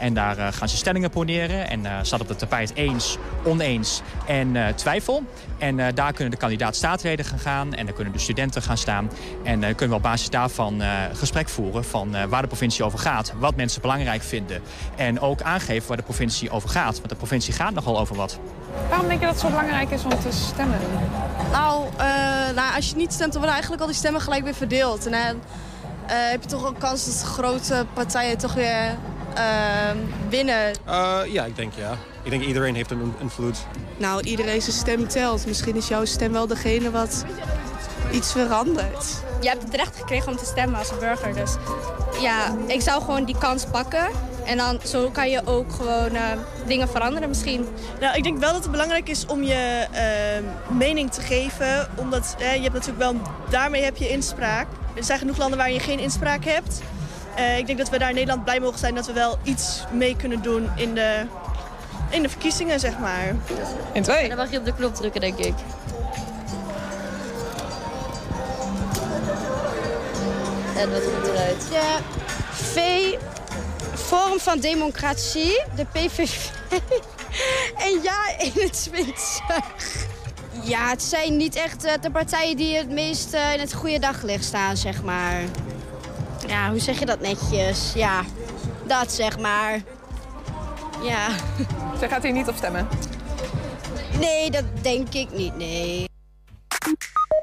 En daar gaan ze stellingen poneren. En staat op het tapijt eens, oneens en twijfel. En eh, daar kunnen de kandidaat staatsleden gaan gaan. En dan kunnen de studenten gaan staan. En eh, kunnen we op basis daarvan eh, gesprek voeren van eh, waar de provincie over gaat. Wat mensen belangrijk vinden. En ook aangeven waar de provincie over gaat. Want de provincie gaat nogal over wat. Waarom denk je dat het zo belangrijk is om te stemmen? Nou, eh, nou, als je niet stemt, dan worden eigenlijk al die stemmen gelijk weer verdeeld. En dan eh, heb je toch een kans dat grote partijen toch weer winnen. Eh, ja, ik denk ja. Ik denk iedereen heeft een invloed. Nou, iedereen zijn stem telt. Misschien is jouw stem wel degene wat iets verandert. Je hebt het recht gekregen om te stemmen als burger. Dus ja, ik zou gewoon die kans pakken. En dan zo kan je ook gewoon eh, dingen veranderen misschien. Nou, ik denk wel dat het belangrijk is om je eh, mening te geven. Omdat eh, je hebt natuurlijk wel, daarmee heb je inspraak. Er zijn genoeg landen waar je geen inspraak hebt. Eh, ik denk dat we daar in Nederland blij mogen zijn dat we wel iets mee kunnen doen in de, in de verkiezingen, zeg maar. In twee. Dan mag je op de knop drukken, denk ik. En wat komt eruit? De V, Forum van Democratie, de PVV. en ja, 21. Ja, het zijn niet echt eh, de partijen die het meest eh, in het goede daglicht staan, zeg maar. Ja, hoe zeg je dat netjes? Ja, dat zeg maar. Ja. Zij gaat hier niet op stemmen? Nee, dat denk ik niet, nee.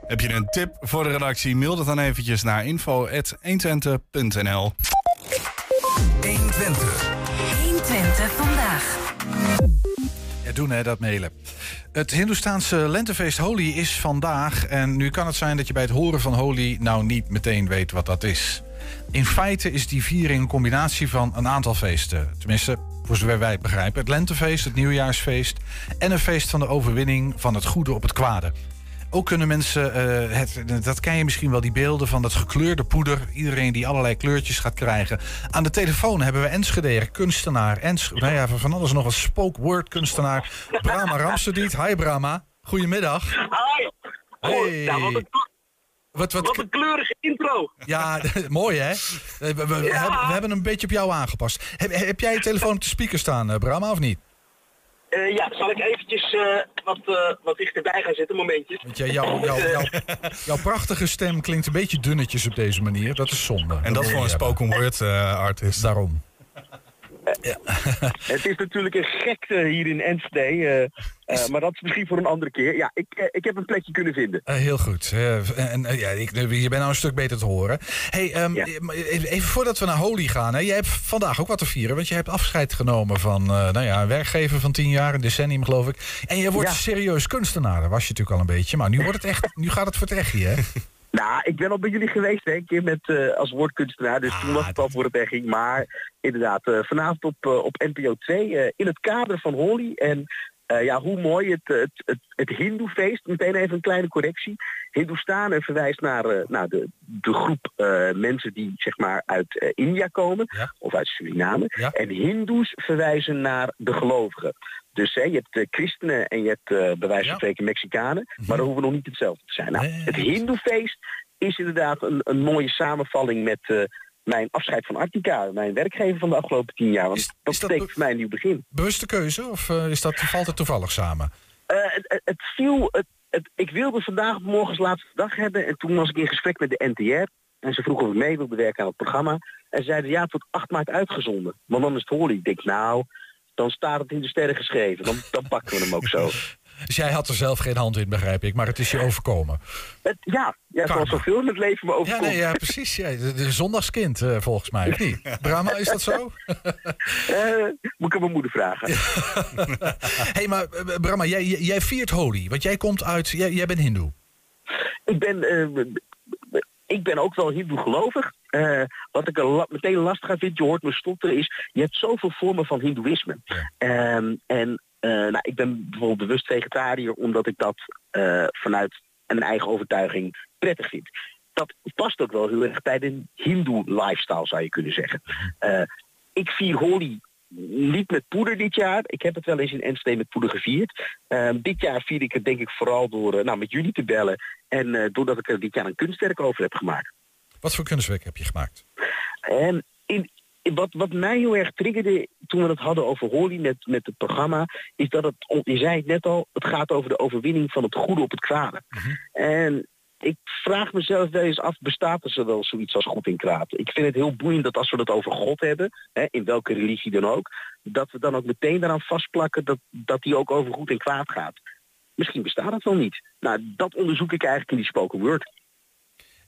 Heb je een tip voor de redactie? Mail dat dan eventjes naar info.120.nl 120. 120 vandaag. Ja, doen hè, dat mailen. Het Hindoestaanse lentefeest Holi is vandaag. En nu kan het zijn dat je bij het horen van Holi nou niet meteen weet wat dat is. In feite is die viering een combinatie van een aantal feesten. Tenminste, voor zover wij het begrijpen. Het lentefeest, het nieuwjaarsfeest en een feest van de overwinning van het goede op het kwade. Ook kunnen mensen, eh, het, dat ken je misschien wel, die beelden van dat gekleurde poeder. Iedereen die allerlei kleurtjes gaat krijgen. Aan de telefoon hebben we Enschede, kunstenaar. Ens, nou ja, van alles nog een spoke-word kunstenaar. Brahma Ramsediet. Hi Brahma, goedemiddag. Hi. Hey. Ja, wat, een, Wat, wat, wat een kleurige intro. ja, mooi hè? We, we- we Ja. hebben, we hebben een beetje op jou aangepast. Heb, heb jij je telefoon op de speaker staan, eh, Brahma, of niet? Eh, ja, zal ik eventjes eh, wat, eh, wat dichterbij gaan zitten, momentjes. Want jij- jouw, jouw, jouw, jouw prachtige stem klinkt een beetje dunnetjes op deze manier. Dat is zonde. En dat voor een spoken word eh, artist. Daarom. Het is natuurlijk een gekte hier in Enschede. eh, maar dat is misschien voor een andere keer. Ja, ik, eh, ik heb een plekje kunnen vinden. Heel goed. En, ja, ik, je bent nou een stuk beter te horen. Hey, ehm, even, even voordat we naar Holy gaan. Hè. Jij hebt vandaag ook wat te vieren. Want je hebt afscheid genomen van nou ja, een werkgever van tien jaar. Een decennium geloof ik. En je wordt Ja. serieus kunstenaar. Dat was je natuurlijk al een beetje. Maar nu, wordt het echt, nu gaat het voor het echt. Hè? Nou, ik ben al bij jullie geweest, hè, een keer met, eh, als woordkunstenaar. Dus toen was het al voor het echt ging. Maar inderdaad, eh, vanavond op, eh, op NPO 2 eh, in het kader van Holly. En ja, hoe mooi het, het, het, het Hindoefeest. Meteen even een kleine correctie. Hindoestanen verwijst naar, naar de, de groep mensen die zeg maar uit India komen. Of uit Suriname. En Hindoes verwijzen naar de gelovigen. Dus hè, je hebt eh, christenen en je hebt eh, bij wijze van spreken Mexicanen. Maar dat hoeven nog niet hetzelfde te zijn. Nou, het Hindoefeest is inderdaad een, een mooie samenvalling met eh, mijn afscheid van Artica. Mijn werkgever van de afgelopen tien jaar. Want dat betekent voor mij een nieuw begin. Bewuste keuze? Of is dat, valt het toevallig samen? Het, viel, het, het- ik wilde vandaag morgens laatste dag hebben en toen was ik in gesprek met de NTR en ze vroegen of ik mee wilde werken aan het programma en zeiden ja tot 8 maart uitgezonden, want dan is het holy. Ik denk nou, dan staat het in de sterren geschreven, dan, dan pakken we hem ook zo. Dus jij had er zelf geen hand in, begrijp ik. Maar het is je overkomen. Het, ja, ja zoals zoveel in het leven me Ja, overkomt. nee, ja precies. Ja, de, de zondagskind, eh, volgens mij. Niet? Brahma, is dat zo? Eh, moet ik aan mijn moeder vragen. hey, maar eh, Brahma, jij, jij viert Holi. Want jij komt uit... Jij, jij bent hindoe. Ik ben, ik ben ook wel hindoe gelovig. Eh, wat ik er la- meteen lastig aan vind, je hoort me stotteren, is je hebt zoveel vormen van hindoeïsme. Ehm, en eh, nou, ik ben bijvoorbeeld bewust vegetariër omdat ik dat eh, vanuit een eigen overtuiging prettig vind. Dat past ook wel heel erg bij de hindoe lifestyle zou je kunnen zeggen. Ik vier Holi niet met poeder dit jaar. Ik heb het wel eens in Enschede met poeder gevierd. Ehm, dit jaar vier ik het denk ik vooral door nou, met jullie te bellen. En doordat ik er dit jaar een kunstwerk over heb gemaakt. Wat voor kunstwerk heb je gemaakt? En in, in wat, wat mij heel erg triggerde toen we het hadden over Holly met, met het programma, is dat het, je zei het net al, het gaat over de overwinning van het goede op het kwade. En ik vraag mezelf wel eens af, bestaat er zo wel zoiets als goed en kwaad? Ik vind het heel boeiend dat als we het over God hebben, hè, in welke religie dan ook, dat we dan ook meteen daaraan vastplakken dat, dat die ook over goed en kwaad gaat. Misschien bestaat het wel niet. Nou, dat onderzoek ik eigenlijk in die spoken word.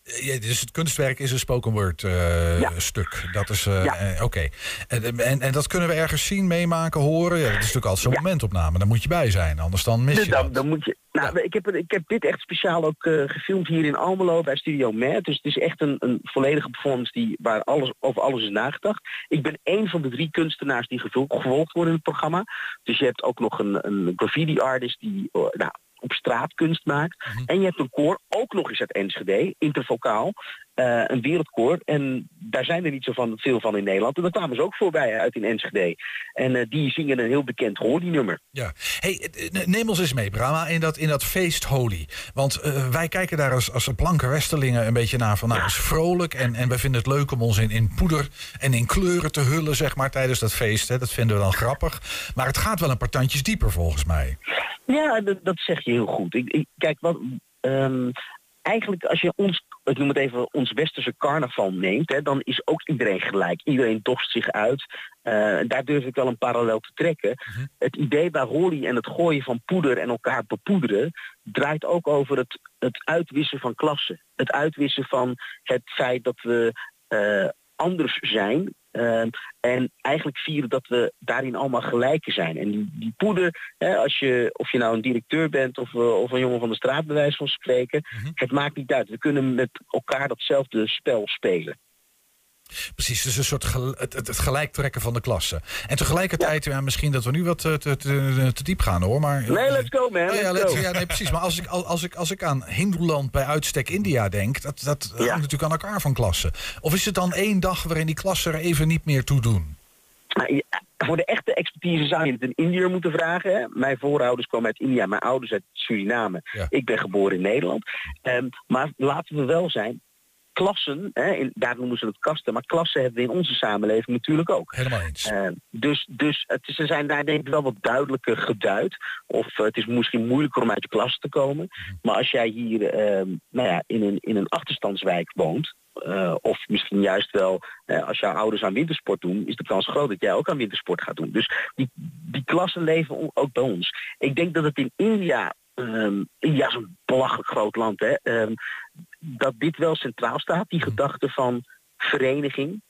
Eh, ja, dus het kunstwerk is een spoken word eh, stuk. Dat is... eh, Oké. En, en, en dat kunnen we ergens zien, meemaken, horen? Ja, dat is natuurlijk altijd zo'n momentopname. Daar moet je bij zijn, anders dan mis Dus je dan, dat. dan moet je. Nou, ik, heb, het- ik heb dit echt speciaal ook gefilmd hier in Almelo bij Studio Mad. Dus het is echt een, een volledige performance die, waar alles, over alles is nagedacht. Ik ben één van de drie kunstenaars die gevol- gevolgd worden in het programma. Dus je hebt ook nog een, een graffiti artist die nou, op straat kunst maakt. En je hebt een koor, ook nog eens uit Enschede, intervocaal. Eh, een wereldkoor. En daar zijn er niet zo van, veel van in Nederland. En daar kwamen ze ook voorbij uit in Enschede. En eh, die zingen een heel bekend Holy-nummer. Ja. Hey, eh, neem ons eens mee, Brahma, in dat, in dat feest Holy. Want wij kijken daar als, als blanke Westerlingen een beetje naar van... nou, het is vrolijk en, en we vinden het leuk om ons in, in poeder en in kleuren te hullen, zeg maar, tijdens dat feest. Hè. Dat vinden we dan grappig. Maar het gaat wel een paar tandjes dieper, volgens mij. Ja, dat, zeg je heel goed. Ik, ik, kijk, wat, ehm, eigenlijk als je ons, ik noem het even, ons westerse carnaval neemt, hè, dan is ook iedereen gelijk. Iedereen dost zich uit. Eh, daar durf ik wel een parallel te trekken. Het idee bij Holly en het gooien van poeder en elkaar bepoederen draait ook over het, het uitwissen van klassen. Het uitwissen van het feit dat we eh, anders zijn. Eh, en eigenlijk vieren dat we daarin allemaal gelijken zijn. En die, die poeder, hè, als je, of je nou een directeur bent of, eh, of een jongen van de straat bij wijze van spreken, het maakt niet uit. We kunnen met elkaar datzelfde spel spelen. Precies, dus een soort gel- het, het, het gelijk trekken van de klasse. En tegelijkertijd, ja. misschien dat we nu wat eh, te, te, te diep gaan hoor. Maar, Nee, let's go man. Ja, let's go. ja, nee, precies. Maar als ik, als, ik, als ik aan Hindoeland bij uitstek India denk, dat, dat hangt natuurlijk aan elkaar van klassen. Of is het dan één dag waarin die klassen er even niet meer toe doen? Ja, voor de echte expertise zou je het een Indiër moeten vragen. Hè. Mijn voorouders kwamen uit India, mijn ouders uit Suriname. Ik ben geboren in Nederland. Ehm, maar laten we wel zijn, klassen, hè, in, daar noemen ze het kasten, maar klassen hebben we in onze samenleving natuurlijk ook. Helemaal eens. Ehm, dus dus het, ze zijn daar denk ik wel wat duidelijker geduid. Of eh, het is misschien moeilijker om uit de klas te komen. Maar als jij hier ehm, nou ja, in, een, in een achterstandswijk woont, Eh, of misschien juist wel, eh, als jouw ouders aan wintersport doen, is de kans groot dat jij ook aan wintersport gaat doen. Dus die, die klassen leven ook bij ons. Ik denk dat het in India, ehm, India is een belachelijk groot land, hè, ehm, dat dit wel centraal staat, die gedachte van vereniging.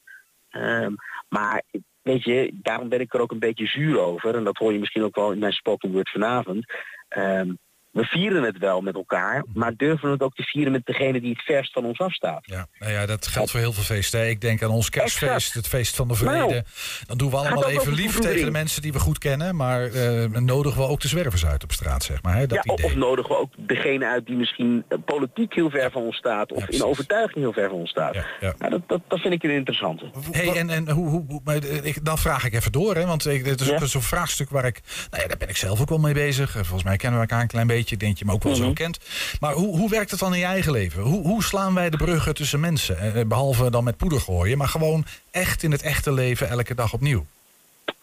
Ehm, maar weet je, daarom ben ik er ook een beetje zuur over. En dat hoor je misschien ook wel in mijn spoken word vanavond. Ehm, we vieren het wel met elkaar, maar durven we het ook te vieren met degene die het verst van ons afstaat. Ja, nou ja, dat geldt voor heel veel feesten. hè. Ik denk aan ons kerstfeest, het feest van de vrede. Nou, Dan doen we allemaal even lief tegen de mensen die we goed kennen. Maar eh, nodigen we ook de zwervers uit op straat, zeg maar. Hè? Dat ja, idee. of nodigen we ook degene uit die misschien eh, politiek heel ver van ons staat, of in overtuiging heel ver van ons staat. Nou, dat, dat, dat vind ik een interessante. Hey, en, en hoe, hoe, hoe- maar, eh, ik, dan vraag ik even door, hè, want ik, dit is ook zo'n vraagstuk waar ik, nou ja, daar ben ik zelf ook wel mee bezig. Volgens mij kennen we elkaar een klein beetje, ik denk je me ook wel zo Mhm. kent. Maar hoe, hoe werkt het dan in je eigen leven? Hoe, hoe slaan wij de bruggen tussen mensen? Eh, behalve dan met poeder gooien, maar gewoon echt in het echte leven elke dag opnieuw.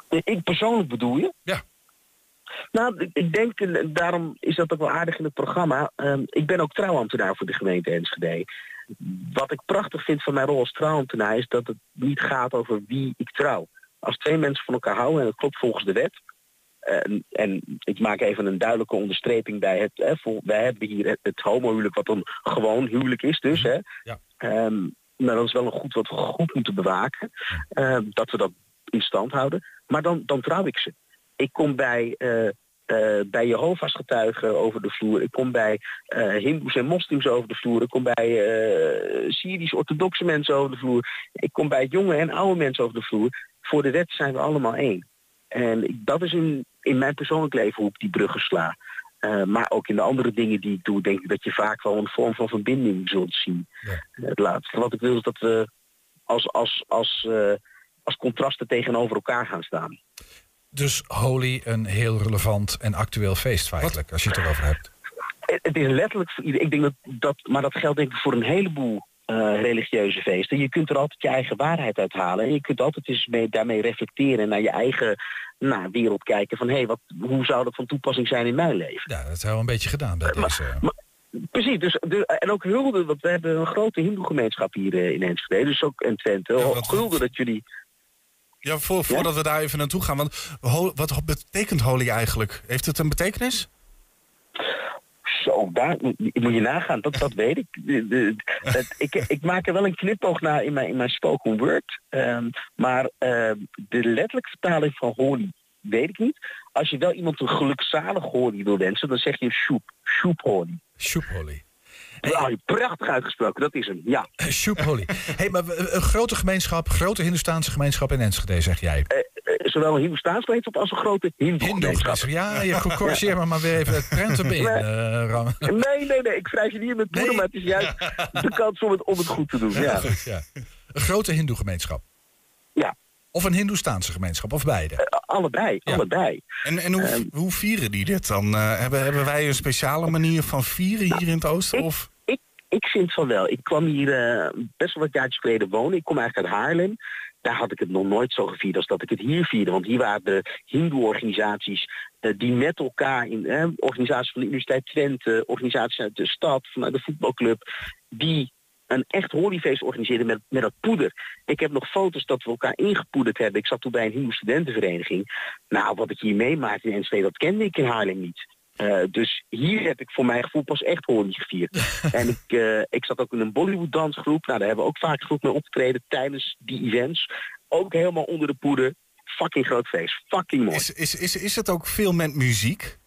Ik persoonlijk bedoel je? Ja. Nou, ik- denk, en daarom is dat ook wel aardig in het programma. ehm, ik ben ook trouwambtenaar voor de gemeente Enschede. Wat ik prachtig vind van mijn rol als trouwambtenaar is dat het niet gaat over wie ik trouw. Als twee mensen van elkaar houden en dat klopt volgens de wet. En, en ik maak even een duidelijke onderstreping bij het. Hè, wij hebben hier het, het homohuwelijk wat een gewoon huwelijk is dus. Hè. Ja. Ehm, maar dat is wel een goed wat we goed moeten bewaken. Ehm, dat we dat in stand houden. Maar dan, dan trouw ik ze. Ik kom bij, eh bij Jehovah's getuigen over de vloer. Ik kom bij eh Hindoes en moslims over de vloer. Ik kom bij Syrisch-orthodoxe mensen over de vloer. Ik kom bij jonge en oude mensen over de vloer. Voor de wet zijn we allemaal één. En dat is in, in mijn persoonlijk leven hoe ik die bruggen sla. Eh, maar ook in de andere dingen die ik doe, denk ik dat je vaak wel een vorm van verbinding zult zien. Het laatste wat ik wil is dat we als, als, als, eh, als contrasten tegenover elkaar gaan staan. Dus Holy, een heel relevant en actueel feest feitelijk, als je het erover hebt. Het is letterlijk. Ik denk dat, dat maar dat geldt denk ik voor een heleboel eh, religieuze feesten. Je kunt er altijd je eigen waarheid uithalen. En je kunt altijd eens mee, daarmee reflecteren en naar je eigen nou, wereld kijken. Van hé, hey, wat, hoe zou dat van toepassing zijn in mijn leven? Ja, dat hebben we een beetje gedaan bij deze. Precies, dus de, en ook hulde, want we hebben een grote hindoe-gemeenschap hier eh, in Enschede, dus ook in Twente. Hulde dat jullie... Ja, voor, voordat we daar even naartoe gaan. Want wat betekent holy eigenlijk? Heeft het een betekenis? Zo, daar moet je nagaan, dat, dat weet ik. Ik. Ik maak er wel een knipoog naar in mijn, in mijn spoken word. ehm, maar ehm, de letterlijke vertaling van holy weet ik niet. Als je wel iemand een gelukzalig holy wil wensen, dan zeg je shoep. Shoep holy. Shoep holy. Nou, prachtig uitgesproken, dat is hem, ja. Shoep Holy. Hey, maar een grote gemeenschap, grote Hindoestaanse gemeenschap in Enschede, zeg jij. Eh, zowel een Hindoestaans gemeenschap als een grote hindoe-gemeenschap. Ja, je corrigeer me maar weer even het prenten in, Nee. eh. Nee, nee, nee, ik wrijf je niet met poeder, maar het is juist de kans om het, om het goed te doen. Ja. ja. Een grote hindoe-gemeenschap. Ja. Of een hindoestaanse gemeenschap, of beide. allebei, allebei. En, en hoe, Ehm. hoe vieren die dit dan? Eh, hebben, hebben wij een speciale manier van vieren hier in het oosten? Of? Ik, ik vind van wel. Ik kwam hier eh, best wel wat jaartjes geleden wonen. Ik kom eigenlijk uit Haarlem. Daar had ik het nog nooit zo gevierd als dat ik het hier vierde. Want hier waren de hindoe-organisaties eh, die met elkaar... in eh, organisaties van de Universiteit Twente, organisaties uit de stad, vanuit de voetbalclub... die een echt holyfeest organiseerden met, met dat poeder. Ik heb nog foto's dat we elkaar ingepoederd hebben. Ik zat toen bij een hindoe studentenvereniging. Nou, wat ik hier meemaakte in Enschede, dat kende ik in Haarlem niet. Eh, dus hier heb ik voor mijn gevoel pas echt holy gevierd. en ik, eh, ik zat ook in een Bollywood dansgroep. Nou, daar hebben we ook vaak groep mee opgetreden tijdens die events. Ook helemaal onder de poeder. Fucking groot feest. Fucking mooi. Is, is, is, is het ook veel met muziek?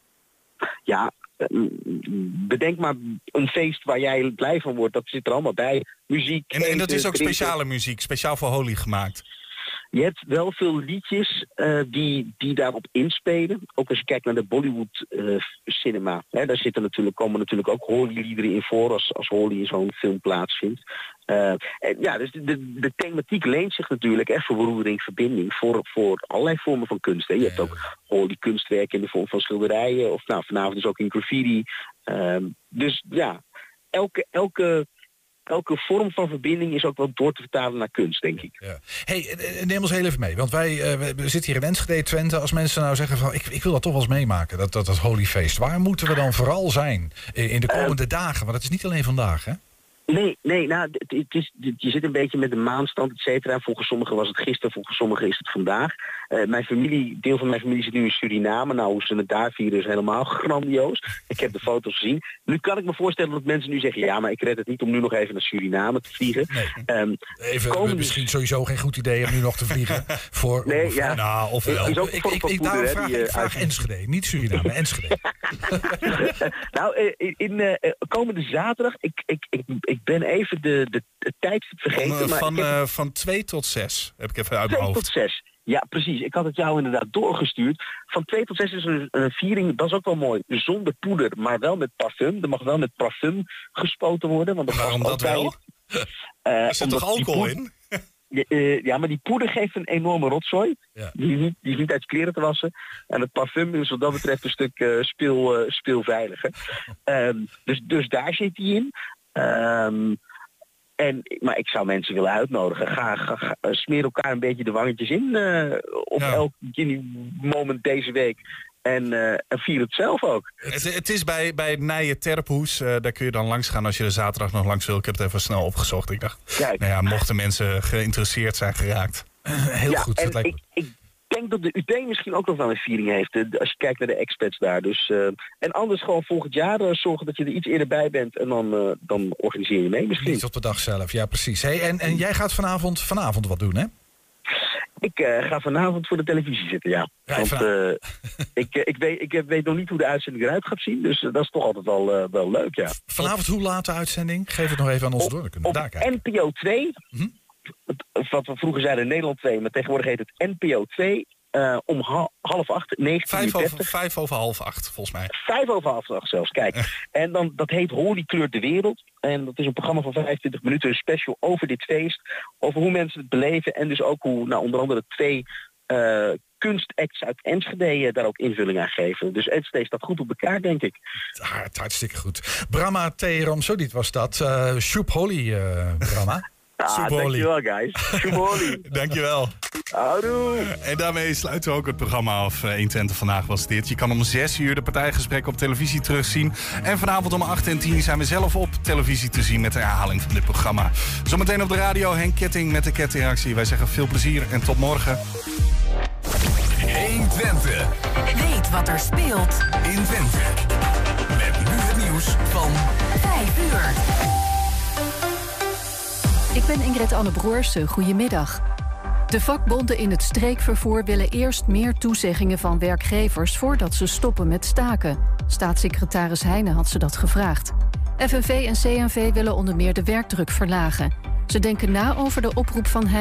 Ja, eh, bedenk maar een feest waar jij blij van wordt. Dat zit er allemaal bij. Muziek. En, en dat is ook drinken. speciale muziek, speciaal voor holy gemaakt. Je hebt wel veel liedjes eh, die, die daarop inspelen. Ook als je kijkt naar de Bollywood eh, cinema. Hè, daar zitten natuurlijk, komen natuurlijk ook Holly-liederen in voor als, als Holly in zo'n film plaatsvindt. Eh, en ja, dus de, de, thematiek leent zich natuurlijk hè, voor verroering, verbinding, voor, voor allerlei vormen van kunst. Hè. Je hebt ook Holly kunstwerken in de vorm van schilderijen, of nou, vanavond dus ook in graffiti. Ehm, dus ja, elke, elke, elke vorm van verbinding is ook wel door te vertalen naar kunst, denk ik. Hey, eh, neem ons heel even mee. Want wij eh, we- zitten hier in Enschede, Twente. Als mensen nou zeggen van ik, ik wil dat toch wel eens meemaken, dat, dat, dat holy feest. Waar moeten we dan vooral zijn in, in de komende dagen? Want het is niet alleen vandaag, hè? Nee, nee, nou, het, is, je zit een beetje met de maanstand, et cetera. Volgens sommigen was het gisteren, volgens sommigen is het vandaag. Eh, mijn familie, deel van mijn familie zit nu in Suriname. Nou, hoe ze het daar vieren is helemaal grandioos. Ik heb de foto's gezien. Nu kan ik me voorstellen dat mensen nu zeggen... ja, maar ik red het niet om nu nog even naar Suriname te vliegen. Ehm, Even misschien sowieso geen goed idee om nu nog te vliegen. Voor, Nee, of- ja. Nou, of wel. Is ook Ik, ik, daarom hè, vraag, die, ik eh, vraag uit- Enschede, niet Suriname, Enschede. nou, eh, in, in, komende zaterdag, ik, ik, ik, ik ben even de, de, het tijdstip vergeten. Van, eh, maar van, heb- eh, van 2 tot 6 heb ik even uit mijn Twee hoofd. tot zes. Ja, precies. Ik had het jou inderdaad doorgestuurd. Van 2 tot 6 is een, een viering, dat is ook wel mooi. Zonder poeder, maar wel met parfum. Er mag wel met parfum gespoten worden. Want dat Waarom dat wel? Eh, Er zit toch die alcohol in? Ja, maar die poeder geeft een enorme rotzooi. Die, is niet, die is niet uit kleren te wassen. En het parfum is wat dat betreft een stuk speel, speelveiliger. Ehm, dus, dus daar zit hij in. Ehm, en, maar ik zou mensen willen uitnodigen. Ga, ga, ga- smeer elkaar een beetje de wangetjes in eh, op elk moment deze week. En, eh, en vier het zelf ook. Het, het is bij, bij Nijen Terphoes. eh, daar kun je dan langs gaan als je er zaterdag nog langs wil. Ik heb het even snel opgezocht. Ik dacht, nou ja, mochten mensen geïnteresseerd zijn geraakt. Heel ja, goed. En ik denk dat de UT misschien ook nog wel een viering heeft. eh, Als je kijkt naar de expats daar. Dus, eh, en anders gewoon volgend jaar eh, zorgen dat je er iets eerder bij bent. En dan, dan organiseer je mee misschien. Niet op de dag zelf, ja precies. Hey, en, en jij gaat vanavond, vanavond wat doen, hè? Ik ga vanavond voor de televisie zitten, ja. Ja, Want ik, ik, weet, ik weet nog niet hoe de uitzending eruit gaat zien. Dus dat is toch altijd wel, wel leuk, ja. Vanavond hoe laat de uitzending? Geef het nog even aan ons door. Daar kijken. NPO 2, het- wat we vroeger zeiden Nederland 2, maar tegenwoordig heet het NPO 2, eh, om ha- half acht, 19.30. Vijf over, vijf over half acht, volgens mij. Vijf over half acht zelfs, kijk. En dan, dat heet Holy kleurt de wereld. En dat is een programma van 25 minuten, een special over dit feest. Over hoe mensen het beleven en dus ook hoe, nou, onder andere twee eh, kunstacts uit Enschede eh, daar ook invulling aan geven. Dus Enschede staat goed op elkaar, denk ik. Ah, het hartstikke goed. Brahma T. Ramsodit was dat. eh Shoep Holly, Brahma. Ah, dankjewel, guys. Holly. Dankjewel. Houdoe. En daarmee sluiten we ook het programma af. Eh, 120 vandaag was dit. Je kan om 6 uur de partijgesprekken op televisie terugzien. En vanavond om 8 en 10 zijn we zelf op televisie te zien met de herhaling van dit programma. Zometeen op de radio Henk Ketting met de kettingreactie. Wij zeggen veel plezier en tot morgen. 120. Weet wat er speelt in Twente. Met nu het nieuws van 5 uur. Ik ben Ingrid Anne Broersen. Goedemiddag. De vakbonden in het streekvervoer willen eerst meer toezeggingen van werkgevers voordat ze stoppen met staken. Staatssecretaris Heijnen had ze dat gevraagd. FNV en CNV willen onder meer de werkdruk verlagen. Ze denken na over de oproep van Heijnen.